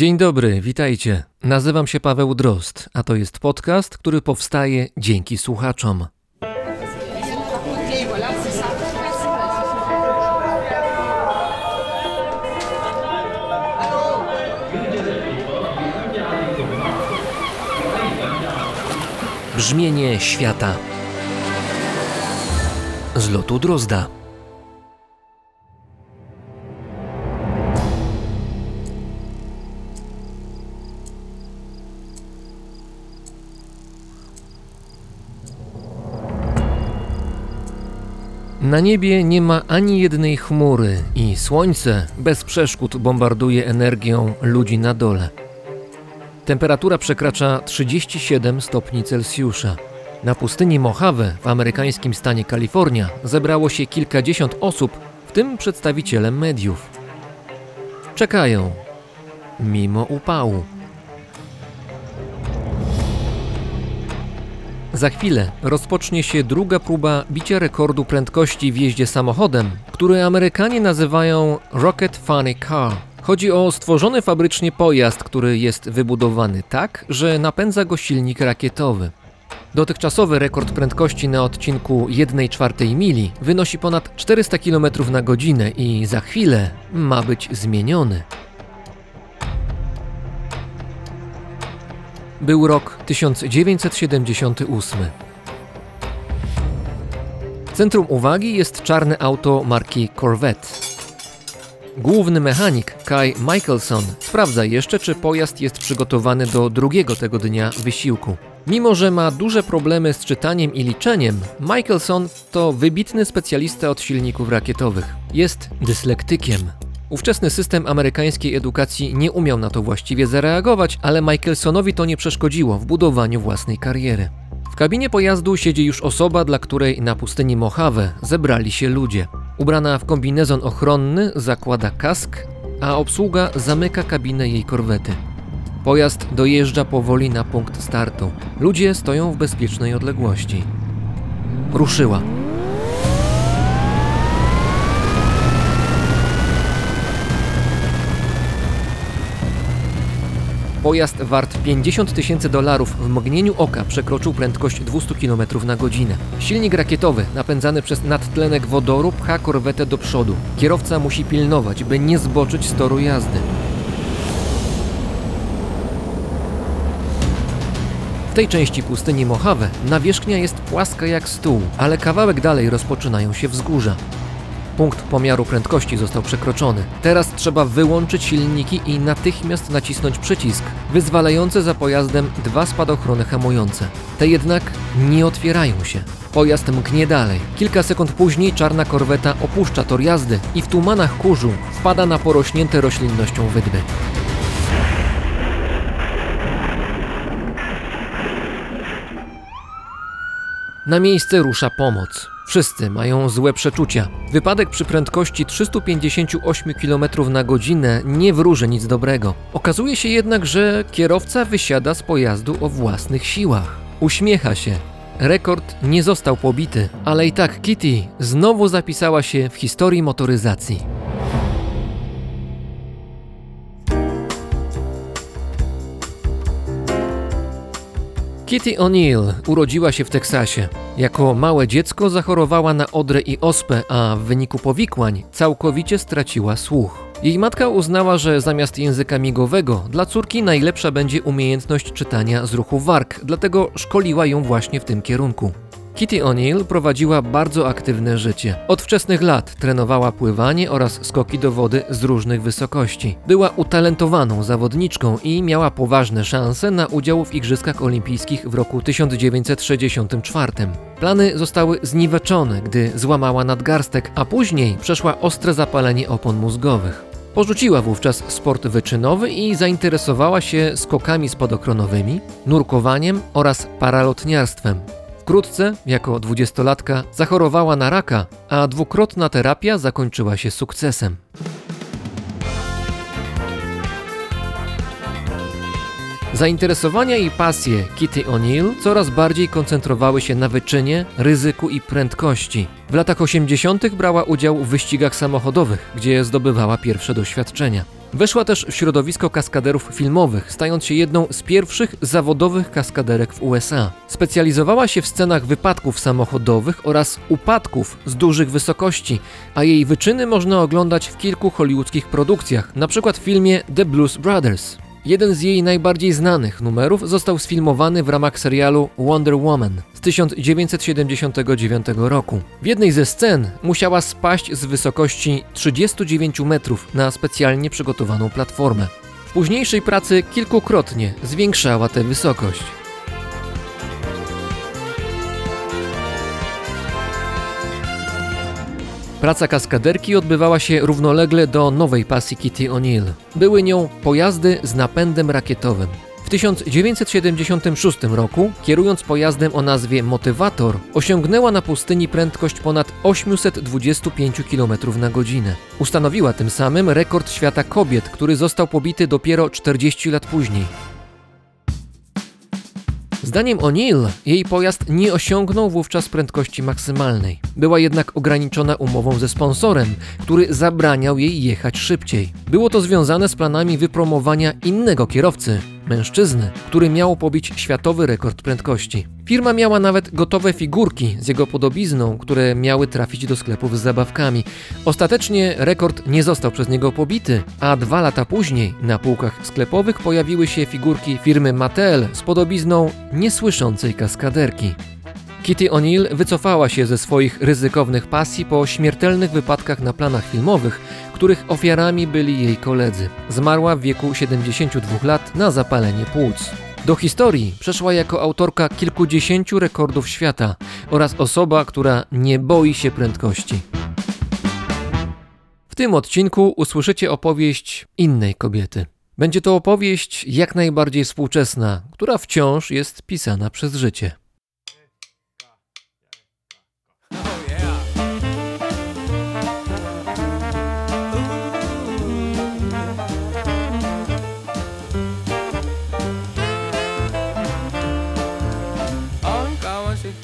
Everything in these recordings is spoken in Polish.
Dzień dobry, witajcie. Nazywam się Paweł Drozd, a to jest podcast, który powstaje dzięki słuchaczom. Brzmienie świata z lotu Drozda. Na niebie nie ma ani jednej chmury i słońce bez przeszkód bombarduje energią ludzi na dole. Temperatura przekracza 37 stopni Celsjusza. Na pustyni Mojave w amerykańskim stanie Kalifornia zebrało się kilkadziesiąt osób, w tym przedstawiciele mediów. Czekają, mimo upału. Za chwilę rozpocznie się druga próba bicia rekordu prędkości w jeździe samochodem, który Amerykanie nazywają Rocket Funny Car. Chodzi o stworzony fabrycznie pojazd, który jest wybudowany tak, że napędza go silnik rakietowy. Dotychczasowy rekord prędkości na odcinku 1,4 mili wynosi ponad 400 km na godzinę i za chwilę ma być zmieniony. Był rok 1978. Centrum uwagi jest czarne auto marki Corvette. Główny mechanik Kai Michelson sprawdza jeszcze, czy pojazd jest przygotowany do drugiego tego dnia wysiłku. Mimo, że ma duże problemy z czytaniem i liczeniem, Michelson to wybitny specjalista od silników rakietowych. Jest dyslektykiem. Ówczesny system amerykańskiej edukacji nie umiał na to właściwie zareagować, ale Michelsonowi to nie przeszkodziło w budowaniu własnej kariery. W kabinie pojazdu siedzi już osoba, dla której na pustyni Mojave zebrali się ludzie. Ubrana w kombinezon ochronny, zakłada kask, a obsługa zamyka kabinę jej korwety. Pojazd dojeżdża powoli na punkt startu. Ludzie stoją w bezpiecznej odległości. Ruszyła. Pojazd wart 50 tysięcy dolarów w mgnieniu oka przekroczył prędkość 200 km na godzinę. Silnik rakietowy, napędzany przez nadtlenek wodoru, pcha korwetę do przodu. Kierowca musi pilnować, by nie zboczyć z toru jazdy. W tej części pustyni Mojave nawierzchnia jest płaska jak stół, ale kawałek dalej rozpoczynają się wzgórza. Punkt pomiaru prędkości został przekroczony. Teraz trzeba wyłączyć silniki i natychmiast nacisnąć przycisk, wyzwalający za pojazdem dwa spadochrony hamujące. Te jednak nie otwierają się. Pojazd mknie dalej. Kilka sekund później czarna korweta opuszcza tor jazdy i w tumanach kurzu wpada na porośnięte roślinnością wydmy. Na miejsce rusza pomoc. Wszyscy mają złe przeczucia. Wypadek przy prędkości 358 km na godzinę nie wróży nic dobrego. Okazuje się jednak, że kierowca wysiada z pojazdu o własnych siłach. Uśmiecha się. Rekord nie został pobity, ale i tak Kitty znowu zapisała się w historii motoryzacji. Kitty O'Neill urodziła się w Teksasie. Jako małe dziecko zachorowała na odrę i ospę, a w wyniku powikłań całkowicie straciła słuch. Jej matka uznała, że zamiast języka migowego dla córki najlepsza będzie umiejętność czytania z ruchu warg, dlatego szkoliła ją właśnie w tym kierunku. Kitty O'Neill prowadziła bardzo aktywne życie. Od wczesnych lat trenowała pływanie oraz skoki do wody z różnych wysokości. Była utalentowaną zawodniczką i miała poważne szanse na udział w Igrzyskach Olimpijskich w roku 1964. Plany zostały zniweczone, gdy złamała nadgarstek, a później przeszła ostre zapalenie opon mózgowych. Porzuciła wówczas sport wyczynowy i zainteresowała się skokami spadochronowymi, nurkowaniem oraz paralotniarstwem. Wkrótce, jako dwudziestolatka, zachorowała na raka, a dwukrotna terapia zakończyła się sukcesem. Zainteresowania i pasje Kitty O'Neill coraz bardziej koncentrowały się na wyczynie, ryzyku i prędkości. W latach 80. brała udział w wyścigach samochodowych, gdzie zdobywała pierwsze doświadczenia. Weszła też w środowisko kaskaderów filmowych, stając się jedną z pierwszych zawodowych kaskaderek w USA. Specjalizowała się w scenach wypadków samochodowych oraz upadków z dużych wysokości, a jej wyczyny można oglądać w kilku hollywoodzkich produkcjach, np. w filmie The Blues Brothers. Jeden z jej najbardziej znanych numerów został sfilmowany w ramach serialu Wonder Woman z 1979 roku. W jednej ze scen musiała spaść z wysokości 39 metrów na specjalnie przygotowaną platformę. W późniejszej pracy kilkukrotnie zwiększała tę wysokość. Praca kaskaderki odbywała się równolegle do nowej pasji Kitty O'Neill. Były nią pojazdy z napędem rakietowym. W 1976 roku, kierując pojazdem o nazwie Motywator, osiągnęła na pustyni prędkość ponad 825 km na godzinę. Ustanowiła tym samym rekord świata kobiet, który został pobity dopiero 40 lat później. Zdaniem O'Neill jej pojazd nie osiągnął wówczas prędkości maksymalnej. Była jednak ograniczona umową ze sponsorem, który zabraniał jej jechać szybciej. Było to związane z planami wypromowania innego kierowcy, mężczyzny, który miał pobić światowy rekord prędkości. Firma miała nawet gotowe figurki z jego podobizną, które miały trafić do sklepów z zabawkami. Ostatecznie rekord nie został przez niego pobity, a dwa lata później na półkach sklepowych pojawiły się figurki firmy Mattel z podobizną niesłyszącej kaskaderki. Kitty O'Neill wycofała się ze swoich ryzykownych pasji po śmiertelnych wypadkach na planach filmowych, których ofiarami byli jej koledzy. Zmarła w wieku 72 lat na zapalenie płuc. Do historii przeszła jako autorka kilkudziesięciu rekordów świata oraz osoba, która nie boi się prędkości. W tym odcinku usłyszycie opowieść innej kobiety. Będzie to opowieść jak najbardziej współczesna, która wciąż jest pisana przez życie.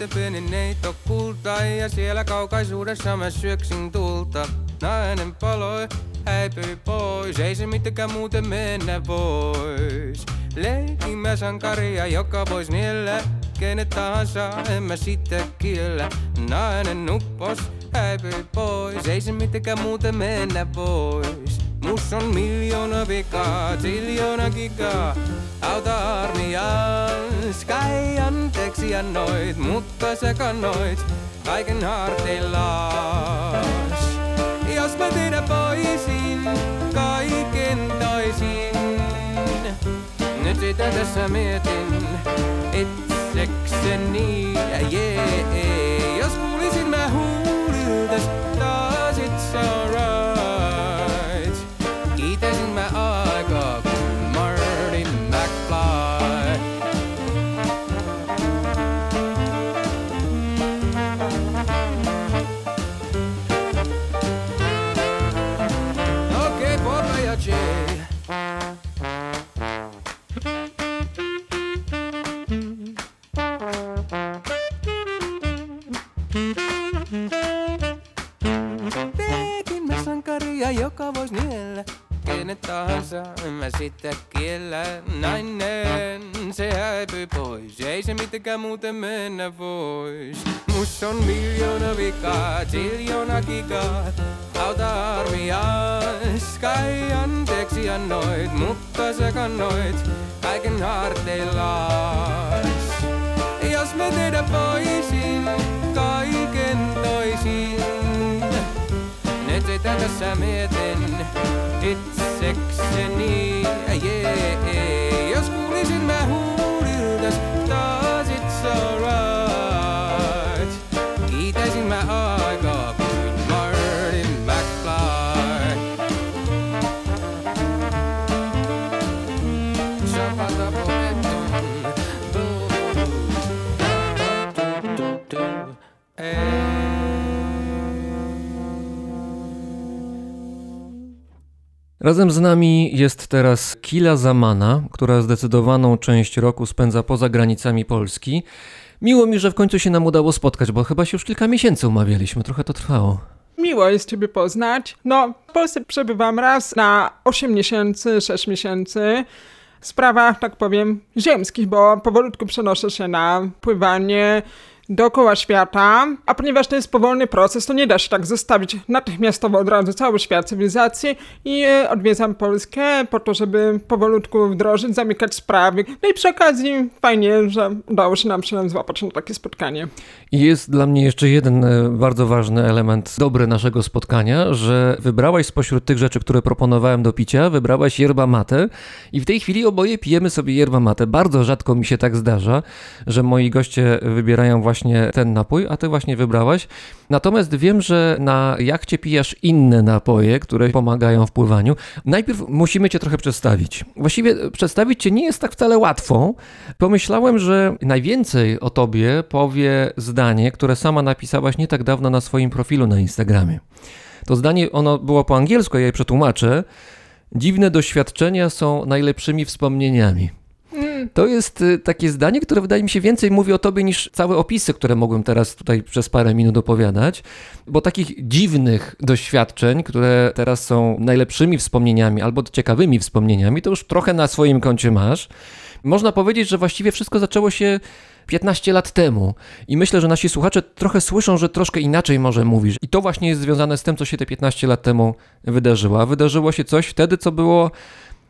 Sitten pieni neito kulta ja siellä kaukaisuudessa mä syöksin tulta. Nainen paloi, häipyi pois, ei se mitenkään muuten mennä vois. Leikin mä sankaria, joka vois niellä, kenet tahansa en mä sitä kiellä. Nainen nuppos, häipyi pois, ei se mitenkään muuten mennä vois. Mus on miljoona vikaa, triljoona gigaa. Auta armias, kai anteeksi annoit, mutta sä kannoit kaiken harteillas. Jos mä tehdä voisin, kaiken toisin. Nyt sitä tässä mietin itsekseni, yeah. Jos kuulisin mä huuliltas taas it's alright. Joka vois niellä. Kenet tahansa, en mä sitä kiellä. Nainen, se häipyi pois. Ei se mitenkään muuten mennä vois. Mus on miljoona vikaa, triljoona gigaa. Auta armias, kai anteeksi annoit Mutta sä kannoit kaiken harteillas. Jos me tehdä voisin kaiken toisin tässä mietin itsekseni, yeah. Jos kuulisin mä huuliltas taas it's alright. Razem z nami jest teraz Kila Zamana, która zdecydowaną część roku spędza poza granicami Polski. Miło mi, że w końcu się nam udało spotkać, bo chyba się już kilka miesięcy umawialiśmy, trochę to trwało. miło jest Ciebie poznać. No, w Polsce przebywam raz na 8 miesięcy, 6 miesięcy. W sprawach, tak powiem, ziemskich, bo powolutku przenoszę się na pływanie dookoła świata, a ponieważ to jest powolny proces, to nie da się tak zostawić natychmiastowo od razu cały świat cywilizacji i e, odwiedzam Polskę po to, żeby powolutku wdrożyć, zamykać sprawy. No i przy okazji fajnie, że udało się nam się złapać na takie spotkanie. Jest dla mnie jeszcze jeden e, bardzo ważny element dobry naszego spotkania, że wybrałaś spośród tych rzeczy, które proponowałem do picia, wybrałaś yerba mate i w tej chwili oboje pijemy sobie yerba mate. Bardzo rzadko mi się tak zdarza, że moi goście wybierają właśnie ten napój, a ty właśnie wybrałaś. Natomiast wiem, że na jachcie pijasz inne napoje, które pomagają w pływaniu. Najpierw musimy cię trochę przedstawić. Właściwie przedstawić cię nie jest tak wcale łatwo. Pomyślałem, że najwięcej o tobie powie zdanie, które sama napisałaś nie tak dawno na swoim profilu na Instagramie. To zdanie, ono było po angielsku, ja je przetłumaczę. Dziwne doświadczenia są najlepszymi wspomnieniami. To jest y, takie zdanie, które wydaje mi się więcej mówi o tobie niż całe opisy, które mogłem teraz tutaj przez parę minut opowiadać, bo takich dziwnych doświadczeń, które teraz są najlepszymi wspomnieniami albo ciekawymi wspomnieniami, to już trochę na swoim koncie masz. Można powiedzieć, że właściwie wszystko zaczęło się 15 lat temu. I myślę, że nasi słuchacze trochę słyszą, że troszkę inaczej może mówisz. I to właśnie jest związane z tym, co się te 15 lat temu wydarzyło. A wydarzyło się coś wtedy, co było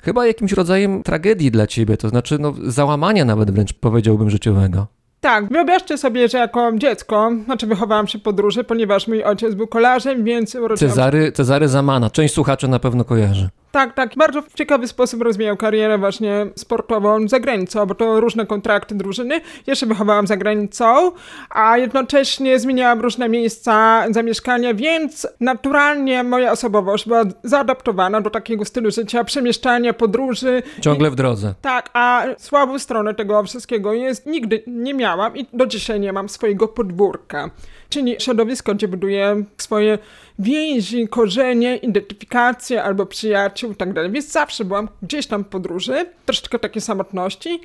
chyba jakimś rodzajem tragedii dla ciebie, to znaczy no, załamania nawet wręcz powiedziałbym życiowego. Tak, wyobraźcie sobie, że jako dziecko, znaczy wychowałam się podróży, ponieważ mój ojciec był kolarzem, więc urodziłam Cezary, Cezary Zamana, część słuchaczy na pewno kojarzy. Tak, tak. Bardzo w ciekawy sposób rozwijał karierę właśnie sportową za granicą, bo to różne kontrakty drużyny. Ja się wychowałam za granicą, a jednocześnie zmieniałam różne miejsca zamieszkania, więc naturalnie moja osobowość była zaadaptowana do takiego stylu życia, przemieszczania, podróży. Ciągle w drodze. Tak, a słabą stronę tego wszystkiego jest, nigdy nie miałam i do dzisiaj nie mam swojego podwórka. Czyli środowisko, gdzie buduję swoje więzi, korzenie, identyfikację albo przyjaciół i tak dalej. Więc zawsze byłam gdzieś tam w podróży, troszeczkę takiej samotności.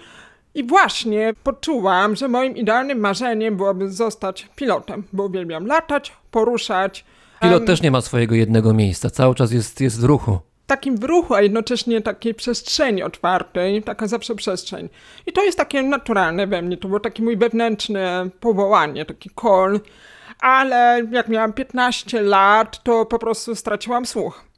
I właśnie poczułam, że moim idealnym marzeniem byłoby zostać pilotem, bo uwielbiam latać, poruszać. Pilot em, też nie ma swojego jednego miejsca, cały czas jest, jest w ruchu. takim w ruchu, a jednocześnie takiej przestrzeni otwartej, taka zawsze przestrzeń. I to jest takie naturalne we mnie, to było takie mój wewnętrzne powołanie, taki call, ale jak miałam 15 lat, to po prostu straciłam słuch.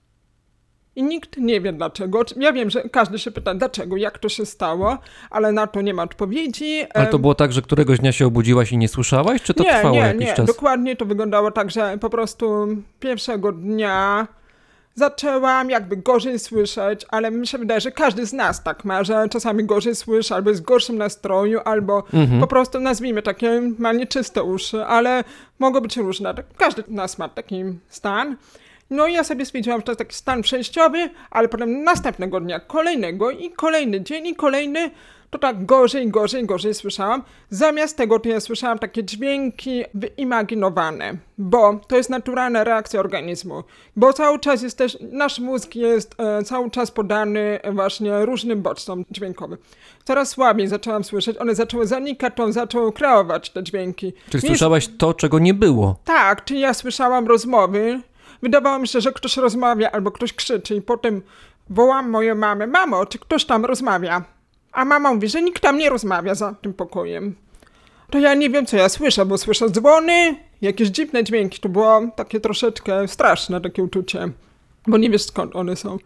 I nikt nie wie dlaczego. Ja wiem, że każdy się pyta dlaczego, jak to się stało, ale na to nie ma odpowiedzi. Ale to było tak, że któregoś dnia się obudziłaś i nie słyszałaś, czy to nie, trwało nie, jakiś nie. czas? Dokładnie to wyglądało tak, że po prostu pierwszego dnia zaczęłam jakby gorzej słyszeć, ale mi się wydaje, że każdy z nas tak ma, że czasami gorzej słyszy, albo jest w gorszym nastroju, albo Mhm. po prostu nazwijmy takie ma nieczyste uszy, ale mogą być różne. Tak, Każdy z nas ma taki stan. No i ja sobie stwierdziłam, że to jest taki stan przejściowy, ale potem następnego dnia kolejnego i kolejny dzień i kolejny, to tak gorzej, gorzej, gorzej słyszałam. Zamiast tego to ja słyszałam takie dźwięki wyimaginowane, bo to jest naturalna reakcja organizmu, bo cały czas jest też, nasz mózg jest e, cały czas podany właśnie różnym bodźcom dźwiękowym. Coraz słabiej zaczęłam słyszeć, one zaczęły zanikać, on zaczął kreować te dźwięki. Czyli Więc- słyszałaś to, czego nie było. tak, czyli ja słyszałam rozmowy. Wydawało mi się, że ktoś rozmawia albo ktoś krzyczy i potem wołam moją mamę. Mamo, czy ktoś tam rozmawia? A mama mówi, że nikt tam nie rozmawia za tym pokojem. To ja nie wiem, co ja słyszę, bo słyszę dzwony, jakieś dziwne dźwięki. To było takie troszeczkę straszne, takie uczucie, bo nie wiesz skąd one są.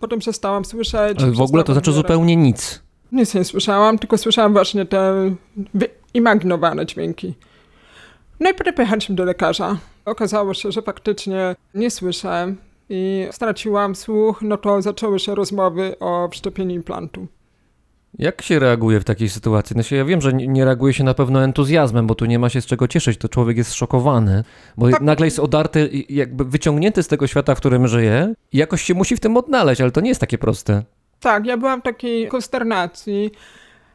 Potem przestałam słyszeć. Ale w ogóle to znaczy zupełnie nic. Nic nie słyszałam, tylko słyszałam właśnie te wyimaginowane dźwięki. No i potem pojechaliśmy do lekarza. Okazało się, że faktycznie nie słyszę i straciłam słuch, no to zaczęły się rozmowy o wszczepieniu implantu. Jak się reaguje w takiej sytuacji? No się, ja wiem, że nie reaguje się na pewno entuzjazmem, bo tu nie ma się z czego cieszyć, to człowiek jest szokowany, bo Tak. nagle jest odarty, jakby wyciągnięty z tego świata, w którym żyje i jakoś się musi w tym odnaleźć, ale to nie jest takie proste. Tak, ja byłam w takiej konsternacji.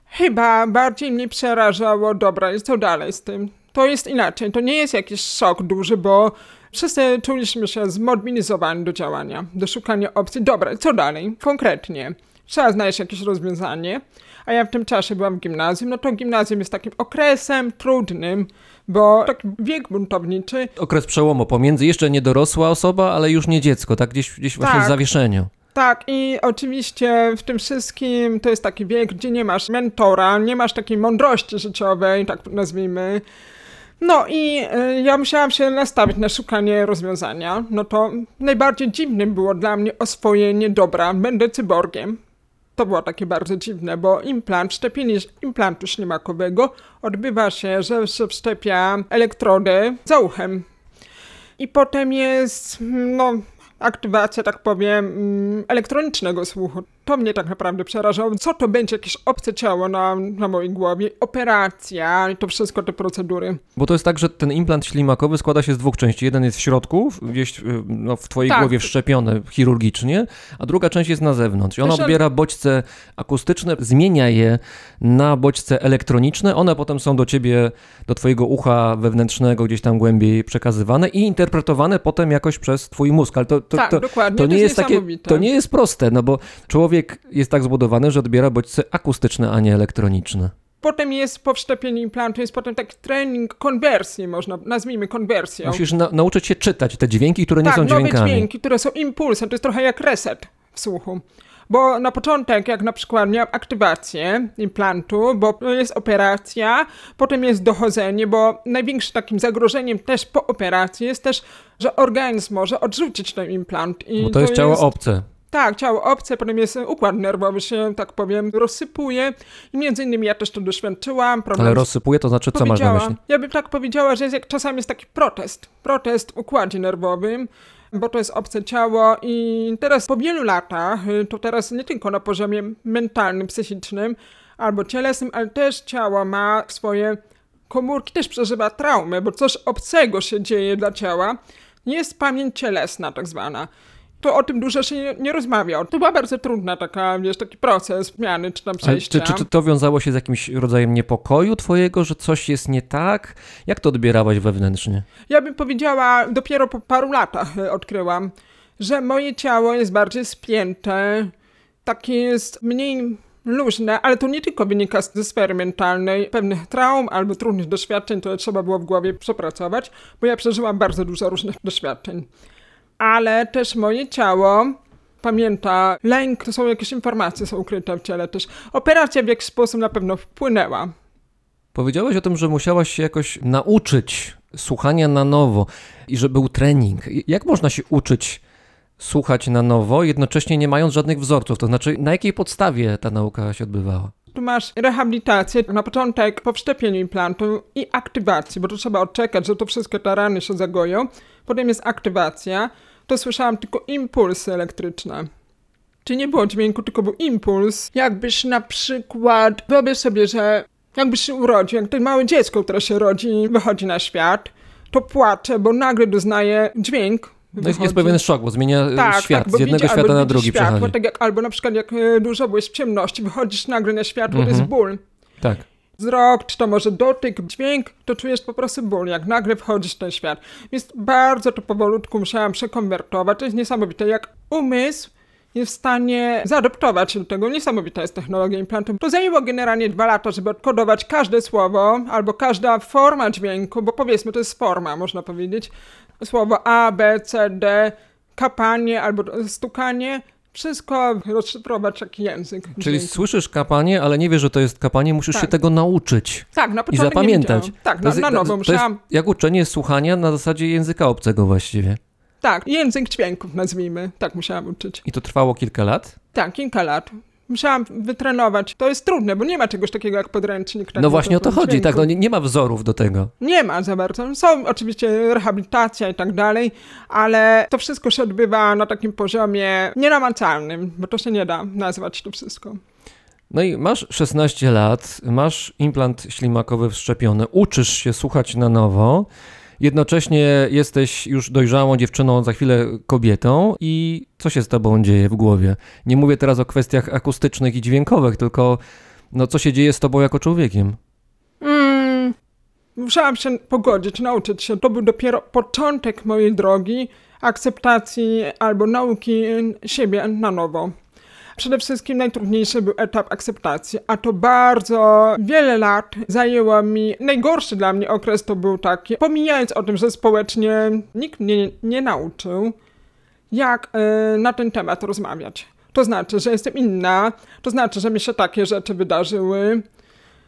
Chyba bardziej mnie przerażało, dobra, i co dalej z tym? To jest inaczej, to nie jest jakiś szok duży, bo wszyscy czuliśmy się zmobilizowani do działania, do szukania opcji. Dobra, co dalej? Konkretnie. trzeba znaleźć jakieś rozwiązanie. A ja w tym czasie byłam w gimnazjum, no to gimnazjum jest takim okresem trudnym, bo taki wiek buntowniczy, Okres przełomu pomiędzy jeszcze nie dorosła osoba, ale już nie dziecko, tak? Gdzieś, gdzieś właśnie w Tak. zawieszeniu. Tak, i oczywiście w tym wszystkim to jest taki wiek, gdzie nie masz mentora, nie masz takiej mądrości życiowej, tak nazwijmy. No i y, ja musiałam się nastawić na szukanie rozwiązania. No to najbardziej dziwnym było dla mnie oswojenie dobra, będę cyborgiem. To było takie bardzo dziwne, bo implant, szczepienie implantu ślimakowego odbywa się, że wszczepia elektrody za uchem. I potem jest, no, aktywacja, tak powiem, mm, elektronicznego słuchu. To mnie tak naprawdę przerażało. Co to będzie jakieś obce ciało na, na mojej głowie? Operacja i to wszystko, te procedury. Bo to jest tak, że ten implant ślimakowy składa się z dwóch części. Jeden jest w środku, w- gdzieś y, no, w twojej Tak. głowie wszczepiony chirurgicznie, a druga część jest na zewnątrz. I ona odbiera bodźce akustyczne, zmienia je na bodźce elektroniczne. One potem są do ciebie, do twojego ucha wewnętrznego gdzieś tam głębiej przekazywane i interpretowane potem jakoś przez twój mózg. Ale to, to, tak, to, dokładnie. to nie jest takie, to nie jest proste, no bo człowiek jest tak zbudowany, że odbiera bodźce akustyczne, a nie elektroniczne. Potem jest po wszczepieniu implantu, jest potem taki trening konwersji, można, nazwijmy konwersją. Musisz na, nauczyć się czytać te dźwięki, które nie tak, są nowe dźwiękami. dźwięki, które są impulsem, to jest trochę jak reset w słuchu. Bo na początek, jak na przykład miałam aktywację implantu, bo jest operacja, potem jest dochodzenie, bo największym takim zagrożeniem też po operacji jest też, że organizm może odrzucić ten implant. I Bo to jest ciało obce. Tak, ciało obce, potem jest układ nerwowy się, tak powiem, rozsypuje i między innymi ja też to doświadczyłam. Problem Ale rozsypuje, to znaczy co masz na myśli? Ja bym tak powiedziała, że jest jak czasami jest taki protest. Protest w układzie nerwowym, bo to jest obce ciało i teraz po wielu latach, y, to teraz nie tylko na poziomie mentalnym, psychicznym albo cielesnym, ale też ciało ma swoje komórki, też przeżywa traumę, bo coś obcego się dzieje dla ciała. Jest pamięć cielesna tak zwana. To o tym dużo się nie, nie rozmawia. To była bardzo trudna taka, wiesz, taki proces zmiany czy tam przejścia. czy, czy, czy to wiązało się z jakimś rodzajem niepokoju twojego, że coś jest nie tak? Jak to odbierałaś wewnętrznie? Ja bym powiedziała, dopiero po paru latach odkryłam, że moje ciało jest bardziej spięte, takie jest mniej luźne, ale to nie tylko wynika z- ze sfery mentalnej, pewnych traum albo trudnych doświadczeń, które trzeba było w głowie przepracować, bo ja przeżyłam bardzo dużo różnych doświadczeń. Ale też moje ciało pamięta lęk, to są jakieś informacje, są ukryte w ciele też. Operacja w jakiś sposób na pewno wpłynęła. Powiedziałaś o tym, że musiałaś się jakoś nauczyć słuchania na nowo i że był trening. Jak można się uczyć słuchać na nowo, jednocześnie nie mając żadnych wzorców? To znaczy, na jakiej podstawie ta nauka się odbywała? Tu masz rehabilitację, na początek po wszczepieniu implantu i aktywacji, bo tu trzeba odczekać, że to wszystkie te rany się zagoją. Potem jest aktywacja, to słyszałam tylko impulsy elektryczne. Czy nie było dźwięku, tylko był impuls. Jakbyś na przykład, wyobraź sobie, że jakbyś się urodził, jak to małe dziecko, które się rodzi i wychodzi na świat, to płacze, bo nagle doznaje dźwięk. No jest, jest pewien szok, bo zmienia e, Tak, świat, tak, bo z jednego widzi, świata na drugi światło, przechodzi. Tak jak, albo na przykład jak e, dużo byłeś w ciemności, wychodzisz nagle na światło, to jest Mhm. ból. Tak. Wzrok, czy to może dotyk, dźwięk, to czujesz po prostu ból, jak nagle wchodzisz w ten świat. Więc bardzo to powolutku musiałam przekonwertować. To jest niesamowite, jak umysł jest w stanie zaadoptować się do tego. Niesamowita jest technologia implantu. To zajęło generalnie dwa lata, żeby odkodować każde słowo albo każda forma dźwięku, bo powiedzmy, to jest forma, można powiedzieć. Słowo A, B, C, D, kapanie albo stukanie. Wszystko rozszyfrować jak język. Czyli dźwięku. słyszysz kapanie, ale nie wiesz, że to jest kapanie, musisz Tak. się tego nauczyć Tak, na i początek nie zapamiętać. Tak, na, jest- na nowo musiałam. jak uczenie słuchania na zasadzie języka obcego właściwie. Tak, język dźwięków nazwijmy. Tak musiałam uczyć. I to trwało kilka lat? Tak, kilka lat. Musiałam wytrenować. To jest trudne, bo nie ma czegoś takiego jak podręcznik. tak no właśnie o to chodzi, dźwięku. tak, no nie, nie ma wzorów do tego. Nie ma za bardzo. Są oczywiście rehabilitacja i tak dalej, ale to wszystko się odbywa na takim poziomie nienamacalnym, bo to się nie da nazwać to wszystko. No i masz 16 lat, masz implant ślimakowy wszczepiony, uczysz się słuchać na nowo, jednocześnie jesteś już dojrzałą dziewczyną, za chwilę kobietą i co się z tobą dzieje w głowie? Nie mówię teraz o kwestiach akustycznych i dźwiękowych, tylko no co się dzieje z tobą jako człowiekiem? Mm, musiałam się pogodzić, nauczyć się. To był dopiero początek mojej drogi akceptacji albo nauki siebie na nowo. Przede wszystkim najtrudniejszy był etap akceptacji, a to bardzo wiele lat zajęło mi. Najgorszy dla mnie okres to był taki, pomijając o tym, że społecznie nikt mnie nie, nauczył, jak e, na ten temat rozmawiać. To znaczy, że jestem inna, to znaczy, że mi się takie rzeczy wydarzyły,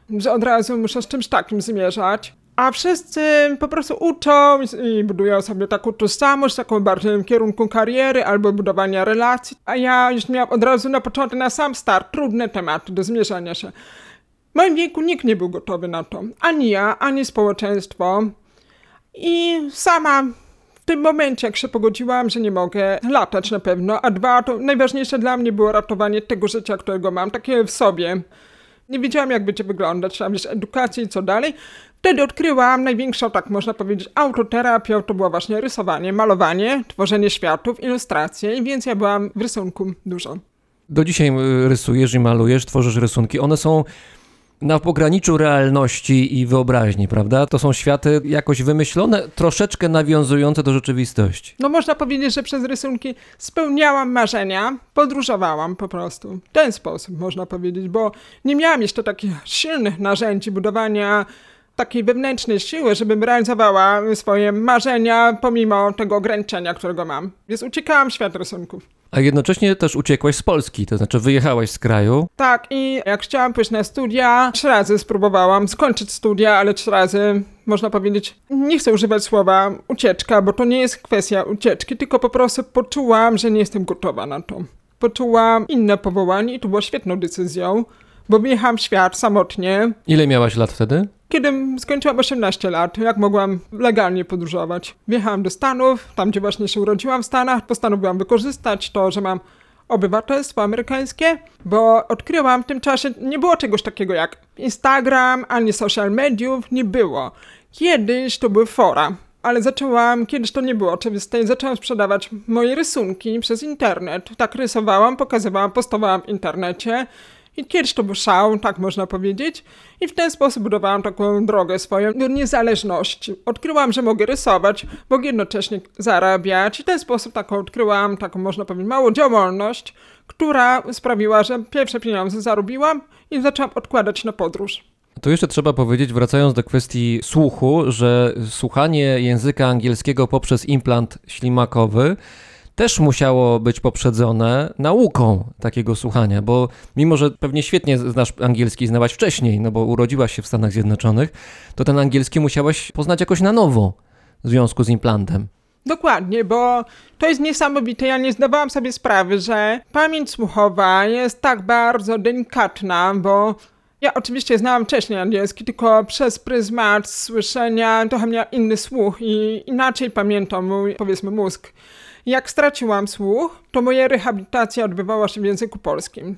że od razu muszę z czymś takim zmierzać. A wszyscy po prostu uczą i- budują sobie taką tożsamość, taką bardziej w kierunku kariery albo budowania relacji. A ja już miałam od razu na początek, na sam start, trudne tematy do zmierzania się. W moim wieku nikt nie był gotowy na to. Ani ja, ani społeczeństwo. I sama w tym momencie, jak się pogodziłam, że nie mogę latać na pewno, a dwa, to najważniejsze dla mnie było ratowanie tego życia, którego mam, takie w sobie. Nie wiedziałam, jak będzie wyglądać, trzeba mieć edukację i co dalej. Wtedy odkryłam największą, tak można powiedzieć, autoterapią, to było właśnie rysowanie, malowanie, tworzenie światów, ilustracje, więc ja byłam w rysunku dużo. Do dzisiaj y, rysujesz i malujesz, tworzysz rysunki. One są na pograniczu realności i wyobraźni, prawda? To są światy jakoś wymyślone, troszeczkę nawiązujące do rzeczywistości. No można powiedzieć, że przez rysunki spełniałam marzenia, podróżowałam po prostu. W ten sposób można powiedzieć, bo nie miałam jeszcze takich silnych narzędzi budowania takiej wewnętrznej siły, żebym realizowała swoje marzenia pomimo tego ograniczenia, którego mam. Więc uciekałam w świat rysunków. A jednocześnie też uciekłaś z Polski, to znaczy wyjechałaś z kraju. Tak, i jak chciałam pójść na studia, trzy razy spróbowałam skończyć studia, ale trzy razy, można powiedzieć, nie chcę używać słowa ucieczka, bo to nie jest kwestia ucieczki, tylko po prostu poczułam, że nie jestem gotowa na to. Poczułam inne powołanie i to było świetną decyzją, bo wyjechałam w świat samotnie, Ile miałaś lat wtedy? Kiedy skończyłam 18 lat, jak mogłam legalnie podróżować. Wjechałam do Stanów, tam gdzie właśnie się urodziłam w Stanach, postanowiłam wykorzystać to, że mam obywatelstwo amerykańskie, bo odkryłam w tym czasie, nie było czegoś takiego jak Instagram, ani social mediów, nie było. Kiedyś to były fora, ale zaczęłam, kiedyś to nie było oczywiste, i zaczęłam sprzedawać moje rysunki przez internet. Tak rysowałam, pokazywałam, postowałam w internecie. I kiedyś to był szał, tak można powiedzieć. I w ten sposób budowałam taką drogę swoją do niezależności. Odkryłam, że mogę rysować, mogę jednocześnie zarabiać. I w ten sposób taką odkryłam, taką można powiedzieć, małą działalność, która sprawiła, że pierwsze pieniądze zarobiłam i zaczęłam odkładać na podróż. Tu jeszcze trzeba powiedzieć, wracając do kwestii słuchu, że słuchanie języka angielskiego poprzez implant ślimakowy też musiało być poprzedzone nauką takiego słuchania, bo mimo, że pewnie świetnie znasz angielski znałaś wcześniej, no bo urodziłaś się w Stanach Zjednoczonych, to ten angielski musiałaś poznać jakoś na nowo w związku z implantem. Dokładnie, bo to jest niesamowite. Ja nie zdawałam sobie sprawy, że pamięć słuchowa jest tak bardzo delikatna, bo ja oczywiście znałam wcześniej angielski, tylko przez pryzmat słyszenia trochę miałam inny słuch i inaczej pamiętam mój, powiedzmy, mózg. Jak straciłam słuch, to moja rehabilitacja odbywała się w języku polskim.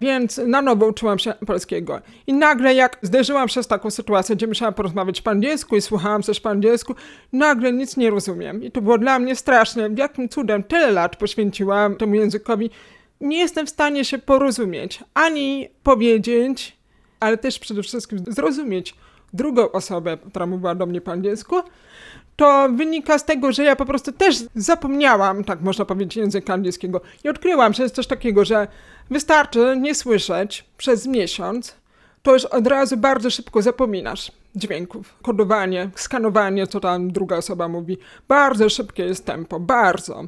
Więc na nowo uczyłam się polskiego. I nagle jak zderzyłam się z taką sytuacją, gdzie musiałam porozmawiać po angielsku i słuchałam coś po angielsku, nagle nic nie rozumiem. I to było dla mnie straszne. Jakim cudem tyle lat poświęciłam temu językowi. Nie jestem w stanie się porozumieć, ani powiedzieć, ale też przede wszystkim zrozumieć drugą osobę, która mówiła do mnie po angielsku, to wynika z tego, że ja po prostu też zapomniałam, tak można powiedzieć, języka angielskiego. I odkryłam, że jest coś takiego, że wystarczy nie słyszeć przez miesiąc, to już od razu bardzo szybko zapominasz dźwięków. Kodowanie, skanowanie, co tam druga osoba mówi. Bardzo szybkie jest tempo, bardzo.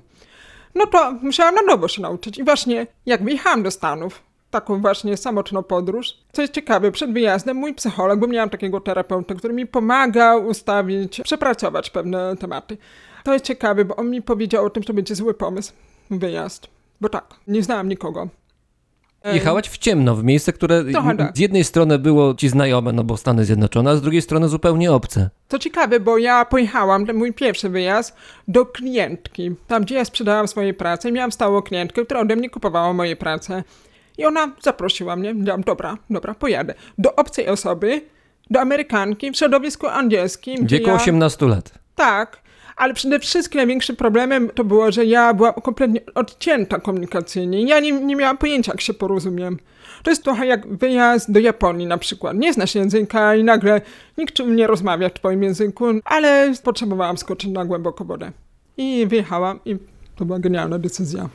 No to musiałam na nowo się nauczyć. I właśnie jak wyjechałam do Stanów, taką właśnie samotną podróż, co jest ciekawe, przed wyjazdem mój psycholog, bo miałam takiego terapeutę, który mi pomagał ustawić, przepracować pewne tematy. To jest ciekawe, bo on mi powiedział o tym, że to będzie zły pomysł, wyjazd. Bo tak, nie znałam nikogo. Jechałaś w ciemno, w miejsce, które tak. z jednej strony było ci znajome, no bo Stany Zjednoczone, a z drugiej strony zupełnie obce. Co ciekawe, bo ja pojechałam, ten mój pierwszy wyjazd, do klientki, tam gdzie ja sprzedałam swoje prace i miałam stałą klientkę, która ode mnie kupowała moje prace. I ona zaprosiła mnie, powiedziałam, dobra, dobra, pojadę. Do obcej osoby, do Amerykanki w środowisku angielskim. W wieku ja... 18 lat. Tak, ale przede wszystkim największym problemem to było, że ja byłam kompletnie odcięta komunikacyjnie. Ja nie, nie miałam pojęcia, jak się porozumiem. To jest trochę jak wyjazd do Japonii na przykład. Nie znasz języka i nagle nikt nie rozmawia w twoim języku, ale potrzebowałam skoczyć na głęboką wodę. I wyjechałam i to była genialna decyzja.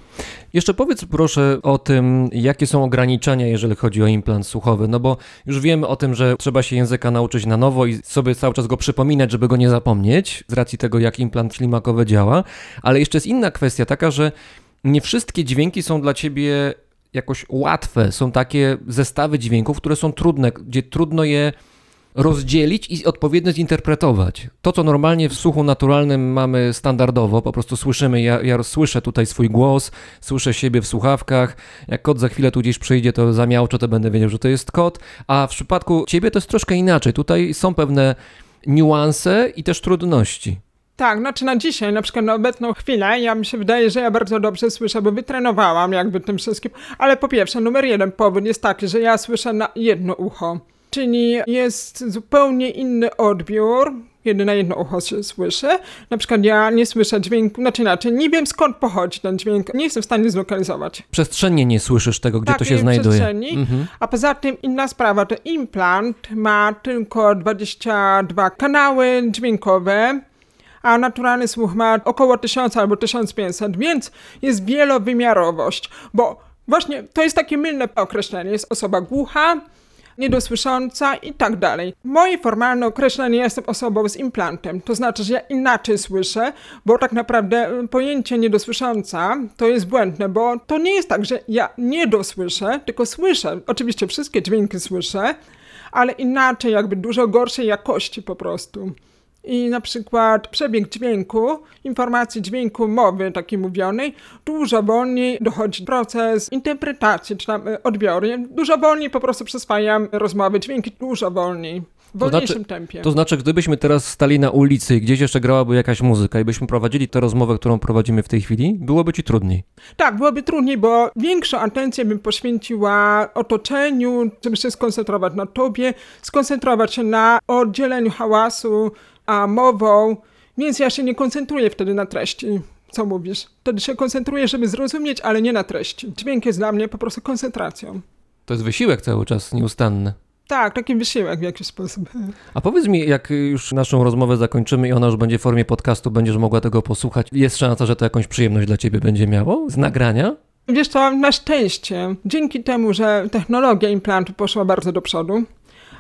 Jeszcze powiedz proszę o tym, jakie są ograniczenia, jeżeli chodzi o implant słuchowy, no bo już wiemy o tym, że trzeba się języka nauczyć na nowo i sobie cały czas go przypominać, żeby go nie zapomnieć, z racji tego, jak implant ślimakowy działa, ale jeszcze jest inna kwestia taka, że nie wszystkie dźwięki są dla ciebie jakoś łatwe, są takie zestawy dźwięków, które są trudne, gdzie trudno je rozdzielić i odpowiednio zinterpretować. To, co normalnie w słuchu naturalnym mamy standardowo, po prostu słyszymy, ja, ja słyszę tutaj swój głos, słyszę siebie w słuchawkach, jak kot za chwilę tu gdzieś przyjdzie, to zamiałczę, to będę wiedział, że to jest kot, a w przypadku ciebie to jest troszkę inaczej. Tutaj są pewne niuanse i też trudności. Tak, znaczy na dzisiaj, na przykład na obecną chwilę, ja mi się wydaje, że ja bardzo dobrze słyszę, bo wytrenowałam jakby tym wszystkim. Ale po pierwsze, numer jeden powód jest taki, że ja słyszę na jedno ucho. Czyli jest zupełnie inny odbiór, kiedy na jedno ucho się słyszy. Na przykład ja nie słyszę dźwięku, znaczy inaczej, nie wiem skąd pochodzi ten dźwięk, nie jestem w stanie zlokalizować. Przestrzennie nie słyszysz tego, gdzie to się znajduje. przestrzeni. Mhm. A poza tym inna sprawa, to implant ma tylko 22 kanały dźwiękowe, a naturalny słuch ma około 1000 albo 1500, więc jest wielowymiarowość, bo właśnie to jest takie mylne określenie. Jest osoba głucha, niedosłysząca i tak dalej. Moje formalne określenie, jestem osobą z implantem, to znaczy, że ja inaczej słyszę, bo tak naprawdę y, pojęcie niedosłysząca to jest błędne, bo to nie jest tak, że ja nie dosłyszę, tylko słyszę. Oczywiście wszystkie dźwięki słyszę, ale inaczej, jakby dużo gorszej jakości po prostu. I na przykład przebieg dźwięku, informacji dźwięku mowy takiej mówionej, dużo wolniej dochodzi proces interpretacji, czy tam y, odbioru. Dużo wolniej po prostu przyswajam rozmowy, dźwięki dużo wolniej. W To wolniejszym znaczy- tempie. To znaczy, gdybyśmy teraz stali na ulicy i gdzieś jeszcze grałaby jakaś muzyka i byśmy prowadzili tę rozmowę, którą prowadzimy w tej chwili, byłoby ci trudniej. Tak, byłoby trudniej, bo większą atencję bym poświęciła otoczeniu, żeby się skoncentrować na tobie, skoncentrować się na oddzieleniu hałasu, a mową, więc ja się nie koncentruję wtedy na treści. Co mówisz? Wtedy się koncentruję, żeby zrozumieć, ale nie na treści. Dźwięk jest dla mnie po prostu koncentracją. To jest wysiłek cały czas nieustanny. Tak, taki wysiłek w jakiś sposób. A powiedz mi, jak już naszą rozmowę zakończymy i ona już będzie w formie podcastu, będziesz mogła tego posłuchać, jest szansa, że to jakąś przyjemność dla ciebie będzie miało z nagrania? Wiesz co, na szczęście, dzięki temu, że technologia implantu poszła bardzo do przodu,